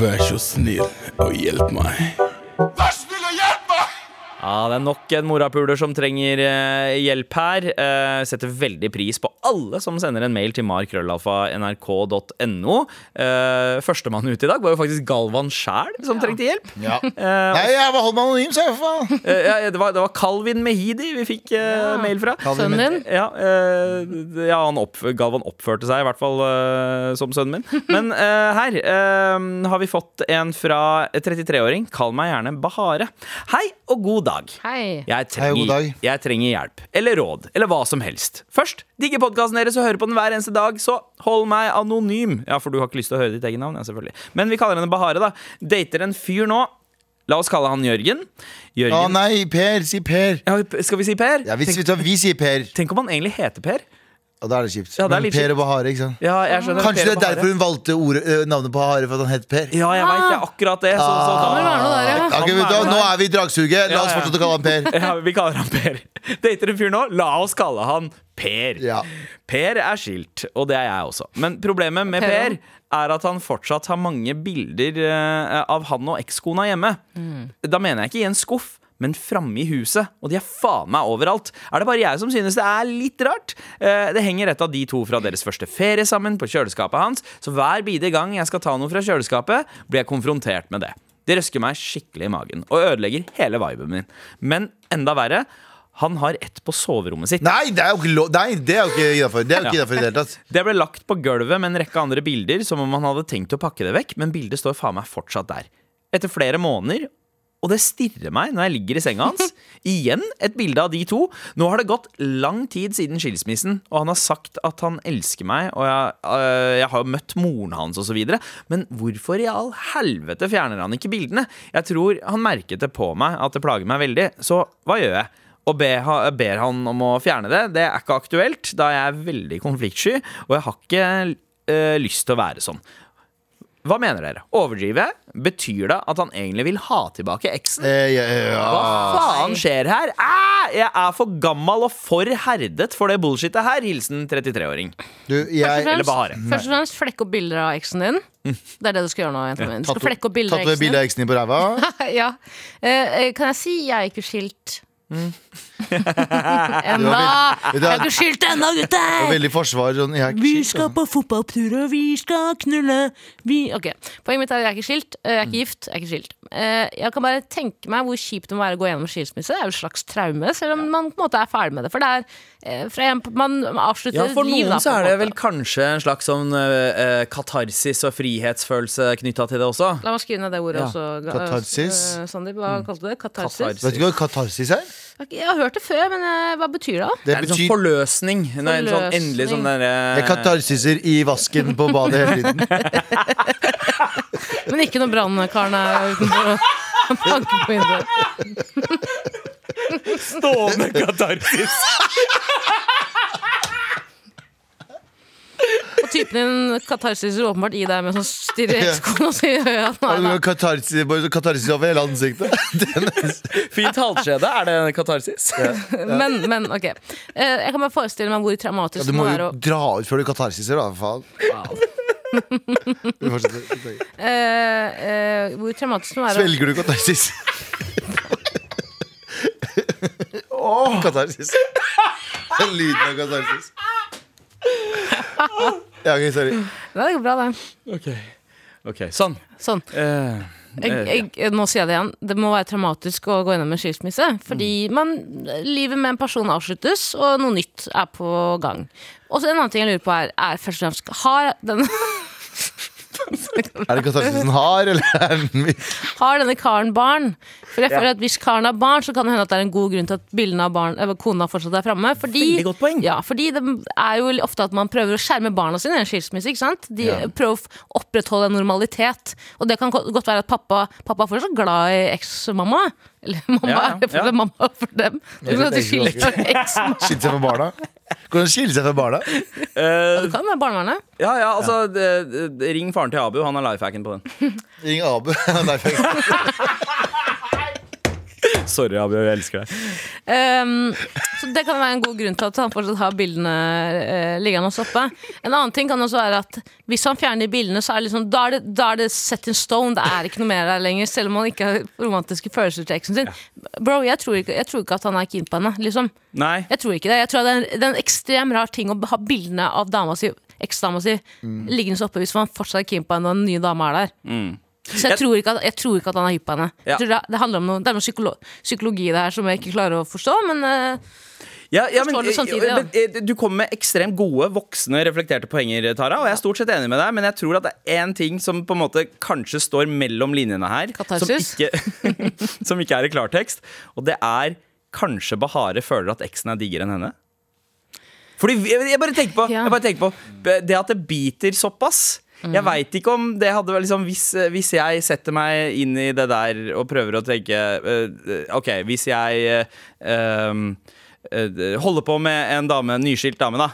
Vær så snill og hjelp meg. Ja, Det er nok en morapuler som trenger eh, hjelp her. Eh, setter veldig pris på alle som sender en mail til markrøllalfa.nrk.no. Eh, Førstemann ut i dag var jo faktisk Galvan sjæl som trengte hjelp. Ja. Nei, jeg var holdt meg anonym, så jeg, for faen. Eh, ja, det, var, det var Calvin Mehidi vi fikk eh, mail fra. Sønnen din. Ja, eh, ja han opp, Galvan oppførte seg i hvert fall eh, som sønnen min. [laughs] Men eh, her eh, har vi fått en fra 33-åring. Kall meg gjerne Bahare. Hei og god dag. Hei. Jeg Hei god dag. jeg trenger hjelp. Eller råd. Eller hva som helst. Først, digger podkasten deres og hører på den hver eneste dag, så hold meg anonym. Ja, for du har ikke lyst til å høre ditt eget navn? Ja, selvfølgelig. Men vi kaller henne Bahare, da. Dater en fyr nå. La oss kalle han Jørgen. Å nei, Per. Si Per. ja, Skal vi si Per? Ja, hvis tenk, vi, tar, vi sier Per. tenk om han egentlig heter Per? Og da er det kjipt. Ja, det er Men litt per kjipt. og Bahare, ikke sant? Ja, jeg skjønner Kanskje Per det er og Bahare. derfor hun valgte ordet, ø, navnet på Bahare, for at han het Per? Ja, jeg vet det er akkurat det. Så, så, Kan det være noe der, ja? Ok, vet du, hva, nå er vi i dragsuget. La Ja, oss ja. fortsette å kalle han Per. [laughs] Ja, vi kaller han Per. Dater en fyr nå? La oss kalle han Per. Ja. Per er skilt, og det er jeg også. Men problemet med Per Per er at han fortsatt har mange bilder eh, av han og ekskona hjemme. Da mener jeg ikke i en skuff. Men framme i huset, og de er faen meg overalt. Er det bare jeg som synes det er litt rart? Eh, det henger et av de to fra deres første ferie sammen på kjøleskapet hans, så hver bidige gang jeg skal ta noe fra kjøleskapet, blir jeg konfrontert med det. Det røsker meg skikkelig i magen og ødelegger hele viben min. Men enda verre, han har ett på soverommet sitt. Nei, det er jo ikke lov Nei, det er jo ikke innafor. Det i det hele tatt. [laughs] Det ble lagt på gulvet med en rekke andre bilder, som om han hadde tenkt å pakke det vekk, men bildet står faen meg fortsatt der. Etter flere måneder, og det stirrer meg når jeg ligger i senga hans. Igjen et bilde av de to. Nå har det gått lang tid siden skilsmissen, og han har sagt at han elsker meg, og jeg, øh, jeg har møtt moren hans osv. Men hvorfor i all helvete fjerner han ikke bildene? Jeg tror han merket det på meg at det plager meg veldig, så hva gjør jeg? Og be, ber han om å fjerne det. Det er ikke aktuelt, da jeg er veldig konfliktsky, og jeg har ikke øh, lyst til å være sånn. Hva mener dere? Overdriver jeg? Betyr det at han egentlig vil ha tilbake eksen? Eh, ja, ja, Hva faen skjer her? Æ, jeg er for gammel og for herdet for det bullshitet her. Hilsen 33-åring. Først og fremst, flekk opp bilder av eksen din. Det er det du skal gjøre nå. jenta mi. Du skal flekke opp bilder av Tatt eksen bilde din. av eksen din på ræva? [laughs] ja. Eh, eh, kan jeg si jeg er ikke skilt? Mm. Ennå! Jeg er ikke skilt ennå, gutter! veldig forsvar. Sånn, Vi skal på fotballtur, og vi skal knulle. Vi Ok, Poenget mitt er at jeg er ikke skilt. Jeg er ikke gift. Jeg er ikke skilt. Eh, Jeg kan bare tenke meg hvor kjipt det må være å gå gjennom skilsmisse. Det er jo et slags traume, selv om man på en måte er ferdig med det. For det er eh, fra en, Man avslutter Ja, for et liv, noen da, så er det vel kanskje en slags sånn øh, katarsis og frihetsfølelse knytta til det også. La meg skrive ned det ordet Ja. også. Katarsis. Uh, Sandeep, hva kalte du det? Katarsis? Katarsis. Vet du hva katarsis er? Jeg har hørt det før, men hva betyr det? da? Det er en sånn forløsning. Det er en sånn endelig sånn derre Jeg katarsiser i vasken på badet hele tiden. [laughs] Men ikke når brannkaren er utenfor og [laughs] banker på vinduet. stående katarsis. Og typen din katarsiser åpenbart i deg med sånn stirre Ja. og sier ja, nei. Katarsis, katarsis over hele ansiktet. [laughs] Fint halskjede. Er det katarsis? Men, men ok. Eh, Jeg kan bare forestille meg hvor traumatisk du det må må jo dra ut før du katarsiser, da. Faen. Du fortsetter. eh, eh, Hvor traumatisk det er være å Svelger du katarsis? Åh, katarsis. Den lyden av katarsis. Ja, ok, sorry. Det går bra, det. Ok, Ok, sånn. Sånn. Eh, Jeg, jeg, nå sier jeg det igjen. Det må være traumatisk å gå gjennom en skilsmisse. Fordi Mm. man, livet med en person avsluttes, og noe nytt er på gang. Og så En annen ting jeg lurer på er, er først og fremst Har denne Er det katarsisen har, eller er den myk? Har denne karen barn? For jeg føler at Hvis karen har barn, så kan det hende at det er en god grunn til at bildene av barn, eller kona fortsatt er framme. Fordi. Ja, fordi det er jo ofte at man prøver å skjerme barna sine i en skilsmisse. ikke sant? De prøver å opprettholde en normalitet. Og det kan godt være at pappa, pappa er fortsatt glad i eksmamma. Eller mamma, Ja, ja, er for ja. er mamma for dem. Du kan ikke skille seg fra eksen Skille seg fra barna? Kan du skille seg fra barna? Uh, ja, du kan være barnevernet. ja, ja, altså det, det, Ring faren til Abu, han har lifehacken på den. Ring Abu. [laughs] han har life fikk- Sorry, Abu, jeg elsker deg. Um, så det kan være en god grunn til at han fortsatt har bildene uh, liggende hos oppe. En annen ting kan også være at hvis han fjerner de bildene, så er det, liksom, da, er det, da er det set in stone. Det er ikke noe mer der lenger, selv om han ikke har romantiske følelser til eksen sin. Bro, jeg tror ikke, jeg tror ikke at han er keen på henne. Liksom. Nei. Jeg tror ikke det. Jeg tror det er, en, det er en ekstrem rar ting å ha bildene av dama si eksdama si liggende oppe hvis man fortsatt er keen på henne og den nye dama er der. Så jeg, tror ikke at, jeg tror ikke at han er hypp på henne. Ja. Jeg tror det, det handler om noe, det er noe psykolo psykologi her som jeg ikke klarer å forstå, men uh, Ja, ja, men, det samtidig, ja. eh, Du kommer med ekstremt gode, voksne, reflekterte poenger, Tara. Og jeg er stort sett enig med deg, men jeg tror at det er én ting som på en måte kanskje står mellom linjene her. Som ikke, [laughs] som ikke er i klartekst. Og det er kanskje Bahare føler at eksen er diggere enn henne. Fordi jeg bare tenker på, jeg bare tenker på det at det biter såpass. Jeg veit ikke om det hadde vært liksom hvis, hvis jeg setter meg inn i det der og prøver å tenke uh, OK, hvis jeg uh, eh, holder på med en dame, en nyskilt dame, da,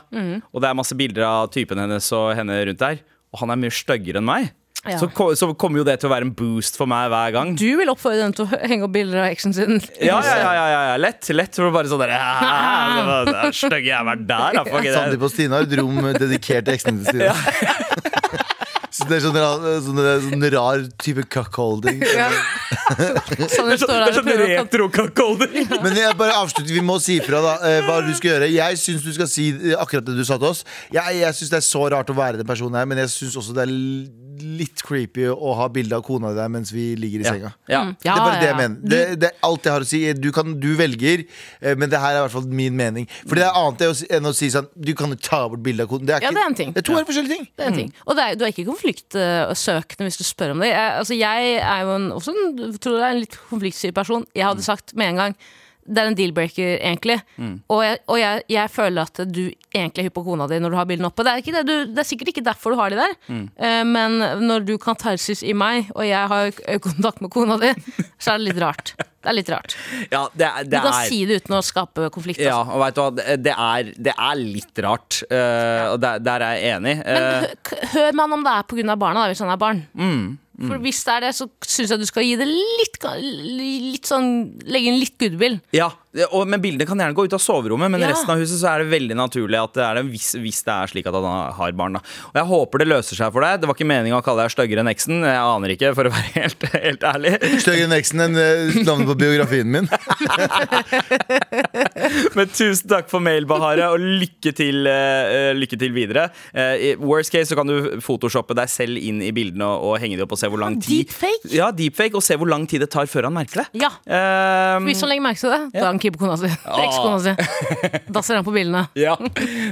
og det er masse bilder av typen hennes og henne rundt der, og han er mye styggere enn meg, Ja. så, så kommer jo det til å være en boost for meg hver gang. du vil oppfordre dem til å henge opp bilder av eksen sin. Ja, ja, ja, ja, lett. Lett for bare sånn der «Ah, Stygge har der, da. Sandeep og Stine har et rom dedikert til eksen sin. Så det er sånn, rar- sånn, sånn rar type cuckolding. Ja. [laughs] Sånn Det er sånn, sånn retro-cuckolding. Men jeg bare avslutter, vi må si ifra da eh, hva du skal gjøre. Jeg syns du skal si eh, akkurat det du sa til oss. Jeg, jeg syns det er så rart å være den personen her, men jeg syns også det er litt creepy å ha bilde av kona di der mens vi ligger i senga. Ja. det er bare det jeg mener. Det, det er alt jeg har å si. Du, kan, du velger, eh, men det her er i hvert fall min mening. For det er annet enn å si sånn Du kan jo ta bort bilde av kona. Det er, Ja, det er en ting. Det er to helt forskjellige ting. Det er en ting. Og det er, du er ikke konfliktsøkende hvis du spør om det. Jeg, altså, jeg er jo en, også en, tror jeg er en litt konfliktsyk person. Jeg hadde sagt med en gang det er en deal-breaker, egentlig. Og, jeg, og jeg, jeg føler at du egentlig er hypp på kona di når du har bilden oppe. Det er, ikke det, du, det er sikkert ikke derfor du har de der, Eh, men når du kan tarsis i meg, og jeg har øyekontakt med kona di, så er det litt rart. Det er litt rart. [laughs] Ja, det er, Du kan er si det uten å skape konflikt. ja, Altså. og vet du hva, det- det er, det er litt rart. Uh, og der, der er jeg enig. Men Eh, hø- k- hør med han om det er pga. barna, da, hvis han er barn. For hvis det er det, så syns jeg du skal gi det litt, litt sånn Legge inn litt goodwill. ja, og, men Bildene kan gjerne gå ut av soverommet, men Ja. resten av huset så er det veldig naturlig at det er det hvis, hvis det er slik at han har barn. Da. Og Jeg håper det løser seg for deg. Det var ikke meninga å kalle deg styggere enn eksen. Jeg aner ikke, for å være [laughs] helt, helt ærlig. Styggere enn eksen enn eh, navnet på biografien min. [laughs] Men tusen takk for mail, Bahare, og lykke til, uh, lykke til videre. Uh, i worst case så kan du photoshoppe deg selv inn i bildene og, og henge dem opp og se hvor lang tid Deepfake? Ja, deepfake, og se hvor lang tid det tar før han merker det. Ja. Uh, Hvis han legger merke til det, da er han keen kona si. Ekskona si. Da ser han på bildene. [laughs] ja.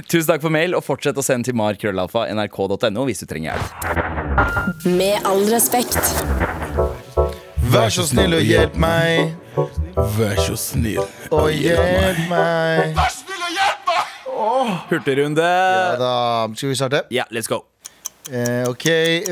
Tusen takk for mail, og fortsett å sende til markrøllalfa nrk.no hvis du trenger hjelp. Med all respekt. Vær så snill og hjelp meg. Vær så snill Og hjelp meg. Hurtigrunde. Ja, da skal vi starte. Ja, let's go. Eh, ok,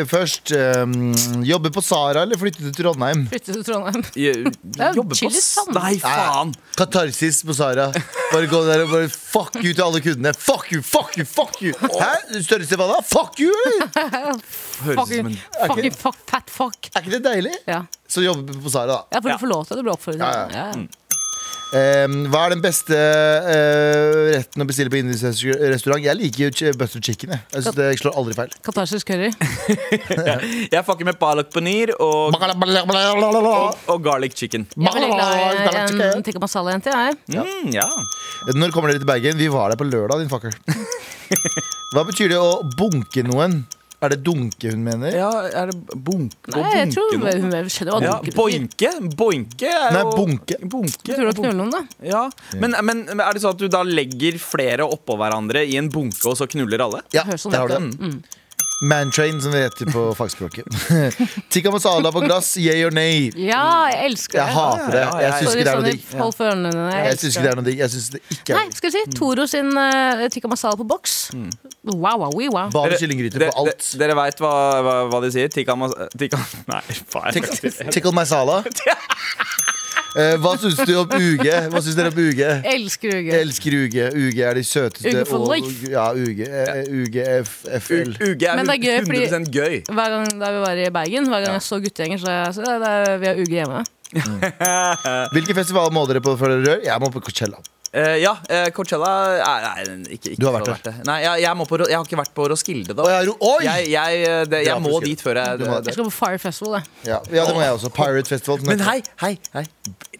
først um, Jobbe på Sara eller flytte til Trondheim? Flytte til Trondheim. Jo- [laughs] er Jobbe på chill s- Nei, faen! Katarsis på Sara. Bare gå der og bare fuck you til alle kundene. Fuck you, fuck you, fuck you! Hæ? Størrelse hva da? Fuck you! eller? [laughs] Fucking, fucking fuck, fat fuck. Er ikke det deilig? Ja. Så jobbe på Sara, da. Ja, for du får lov til det. Du blir oppfordret. Ja, ja. Ja. Eh, hva er den beste eh, retten å bestille på indisk restaurant? Jeg liker jo butter chicken. Jeg, jeg synes det slår aldri feil. Katarsis curry. [laughs] Jeg fucker med palak paneer og, og, og garlic chicken. Jeg er veldig glad i en tikka masala-jente, jeg. Mm, ja. Når kommer dere til Bergen? Vi var der på lørdag, din fucker. [laughs] Hva betyr det å bunke noen? Er det dunke hun mener? ja, er det bunk, å Nei, jeg tror bunke hun, hun skjønner hva Ja, dunke boinke? Boinke er Nei, jo bunke. bunke. Tror du å knulle noen, da? Ja. Men, men er det sånn at du da legger flere oppå hverandre i en bunke, og så knuller alle? Ja, sånn har du Mm. det. Mantrain, som det heter på fagspråket. [laughs] Tikka masala på glass, yay or nay? Ja, jeg elsker det. Jeg hater det. Jeg syns ikke det er noe digg. Jeg syns ikke det er noe digg. Jeg synes det ikke Nei, skal vi si Toro sin uh, tikka masala på boks. Wow, wow, wow, wow. Bare kyllinggryter på alt. Dere, dere veit hva, hva, hva de sier? Tikka masala Tikka [laughs] Nei, faen. jeg skal [laughs] Eh, hva syns du om uge? Hva syns dere om UG? Elsker UG. uge. elsker uge. UG er de søteste. Uge for og- life. Ja, uge. eh, Uge F, FL. U- Uge er, Men det er gøy, 100 gøy. Hver gang da vi var i Bergen, hver gang jeg så guttegjenger, så jeg så, vi har uge hjemme. Hvilken festival må dere på før dere rør? Jeg må på Coachella. Eh, ja, uh, Coachella er nei, ikke, ikke Du har vært der? det. Nei, jeg, jeg, må på, jeg har ikke vært på Roskilde, da. Oh, jeg, oi! Jeg, jeg, eh, det, jeg må dit før jeg det, det. Jeg skal på Fire Festival, jeg. Ja, ja, det må jeg også. Pirate Festival. Men hei, hei, hei.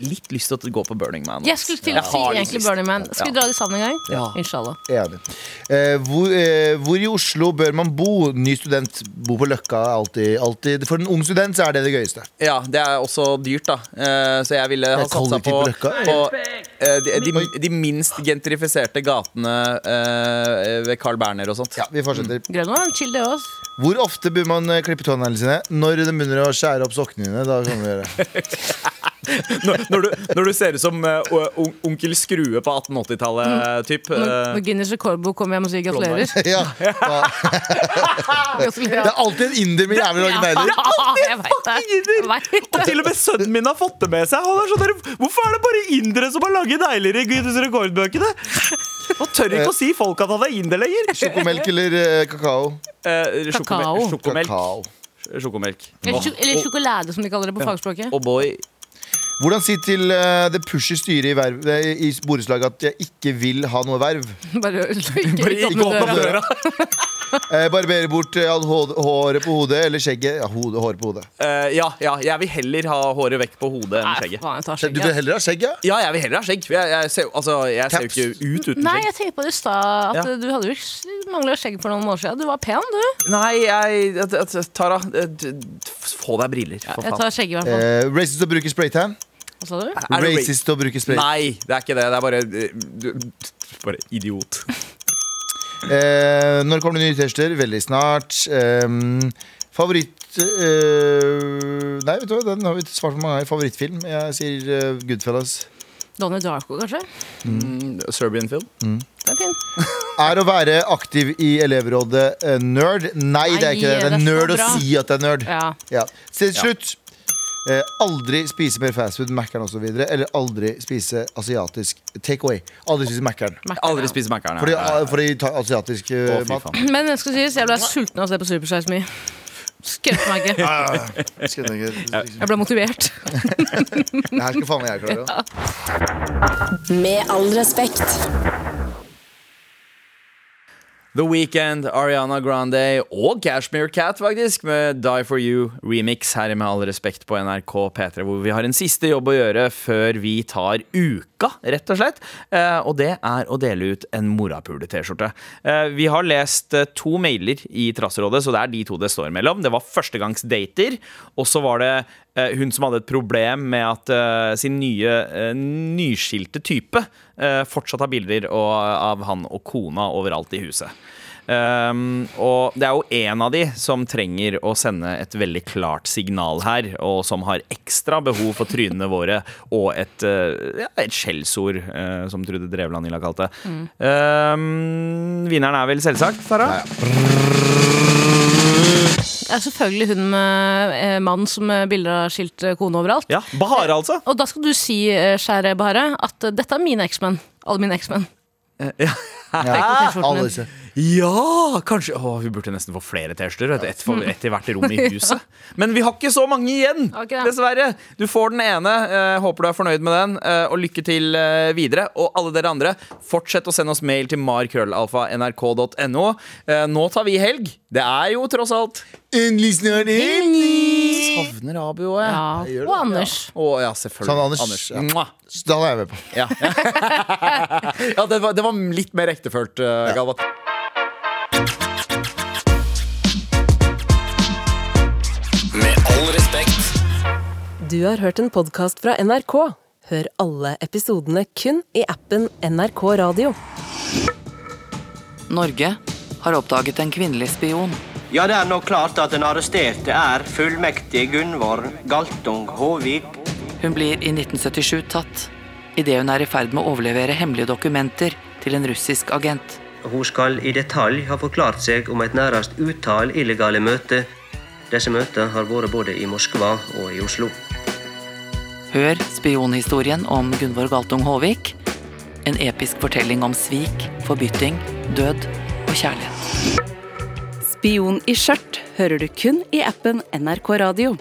Litt lyst til å gå på Burning Man. Jeg skulle til å si egentlig. Burning Man. Skal vi Ja. dra det sammen en gang? Ja. Inshallah. Enig. Eh, hvor, eh, hvor i Oslo bør man bo? Ny student. Bo på Løkka er alltid, alltid For en ung student så er det det gøyeste. Ja, det er også dyrt, da. Eh, så jeg ville ha satsa på, på Løkka. på eh, de, de, de minst gentrifiserte gatene eh, ved Carl Berner og sånt. Ja, vi fortsetter. Grønland, chill det også. Hvor ofte bør man eh, klippe tåneglene sine? Når de begynner å skjære opp sokkene dine. Da kan vi gjøre [laughs] [laughs] Når, når, du, når du ser ut som uh, on- onkel Skrue på 1880-tallet, typ. Når, eh, når Guinness rekordbok kommer hjem og sier gratulerer. [laughs] ja. Det er alltid en inder med jævlig lange negler. Og til og med sønnen min har fått det med seg. Han er sånn der, Hvorfor er det bare indere som har laget negler i Guinness rekordbøkene? Nå tør ikke å si folk at han er inder lenger. Sjokomelk eller uh, kakao? Eh, Kakao. sjokomelk. Sjokomelk. Kakao. sjokomelk. Eller, sjo- eller sjokolade, som de kaller det på fagspråket. Oh boy Hvordan si til eh, det pushy styret i, verv, eh, i borettslaget at jeg ikke vil ha noe verv? [laughs] Bare, [laughs] ikke, Bare ikke ikke åpne åpne døra. døra. [laughs] Eh, barbere bort eh, all hå- håret på hodet eller skjegget? Ja, hode, håret på hodet. Eh, ja, ja, jeg vil heller ha håret vekk på hodet enn Nei, skjegget. faen, jeg tar Du vil skjegget. heller ha skjegg, ja? Ja, jeg vil heller ha skjegg. Jeg, jeg, ser, jo- altså, jeg ser jo Caps. ikke ut uten Nei, skjegg. jeg tenkte på det i stad at Ja. du hadde jo mangla skjegg for noen år siden. Du var pen, du. Nei, jeg at- at- Tara, eh, d- d- få deg briller, for Jeg faen. tar skjegg i hvert fall. Eh, racist å bruke spraytan? Hva sa du? Er det Racist å bruke spray. Nei, det er ikke det. Det er bare du- Bare idiot. [laughs] Eh, når kommer det nye T-skjorter? Veldig snart. Eh, favoritt eh, Nei, vet du hva, den har vi svart på mange ganger. Favorittfilm? Jeg sier eh, Goodfellas. Donnie Darko, kanskje? Mm, Serbian film. Det er fin. [laughs] Er å være aktiv i elevrådet eh, nerd? Nei, det er ikke det. Det er det er nerd å bra. si at det er nerd. Ja. Ja. Til slutt. Eh, aldri spise mer fastfood, Mækkern osv. Eller aldri spise asiatisk takeaway. Aldri spise Mækkern. Mac-en, Aldri ja. spise Mækkern. Fordi, ja. fordi ta asiatisk eh, Å, fy mat faen. Men jeg skal sies, jeg ble sulten av å se på Super Size Me. Skremte meg ikke. Skal jeg tenke- Jeg ble motivert. [laughs] Det her skal faen meg jeg klare. Med all respekt. The Weeknd, Ariana Grande og Cashmere Cat, faktisk, med Die For You remix her Med all respekt på NRK P3, hvor vi har en siste jobb å gjøre før vi tar uka, rett og slett. Eh, og det er å dele ut en morapule-T-skjorte. Eh, vi har lest eh, to mailer i Trasserådet, så det er de to det står mellom. Det var førstegangsdater, og så var det hun som hadde et problem med at uh, sin nye uh, nyskilte type uh, fortsatt har bilder og, av han og kona overalt i huset. Um, og det er jo en av de som trenger å sende et veldig klart signal her, og som har ekstra behov for trynene våre og et, eh, ja, et skjellsord, eh, som Trude Drevland ville ha kalt det. Um, vinneren er vel selvsagt, Sara? Det er selvfølgelig hun med eh, mann som eh, bilder av skilt eh, kone overalt. Ja, Bahare, altså. Og da skal du si, eh, kjære Bahare, at eh, dette er mine eksmenn. Alle mine eksmenn. Ja, T-skjorten alle disse. Ja, kanskje Å, Vi burde nesten få flere T-skjorter. vet. Ett ett i hvert rom i [laughs] huset. Men vi har ikke så mange igjen, dessverre. Du får den ene. eh, håper du er fornøyd med den. eh, og lykke til eh, videre. Og alle dere andre, fortsett å sende oss mail til markrøllalfa.nrk.no. Eh, nå tar vi helg. Det er jo tross alt Endelig snart Savner Abu òg, jeg. Ja. det. Og Anders. Å, ja, selvfølgelig. Sånn, Anders. Ja. Mwah. Da er jeg med på. Ja, [laughs] ja det, var, det var litt mer ektefølt, uh, Galvat. Du har hørt en podkast fra NRK. Hør alle episodene kun i appen NRK Radio. Norge har oppdaget en kvinnelig spion. Ja, det er nå klart at den arresterte er fullmektig Gunvor Galtung Håvik. Hun blir i 1977 tatt idet hun er i ferd med å overlevere hemmelige dokumenter til en russisk agent. Hun skal i detalj ha forklart seg om et nærmest utall illegale møter. Disse møtene har vært både i Moskva og i Oslo. Hør spionhistorien om Gunvor Galtung Håvik. En episk fortelling om svik, forbytting, død og kjærlighet. Spion i skjørt hører du kun i appen NRK Radio.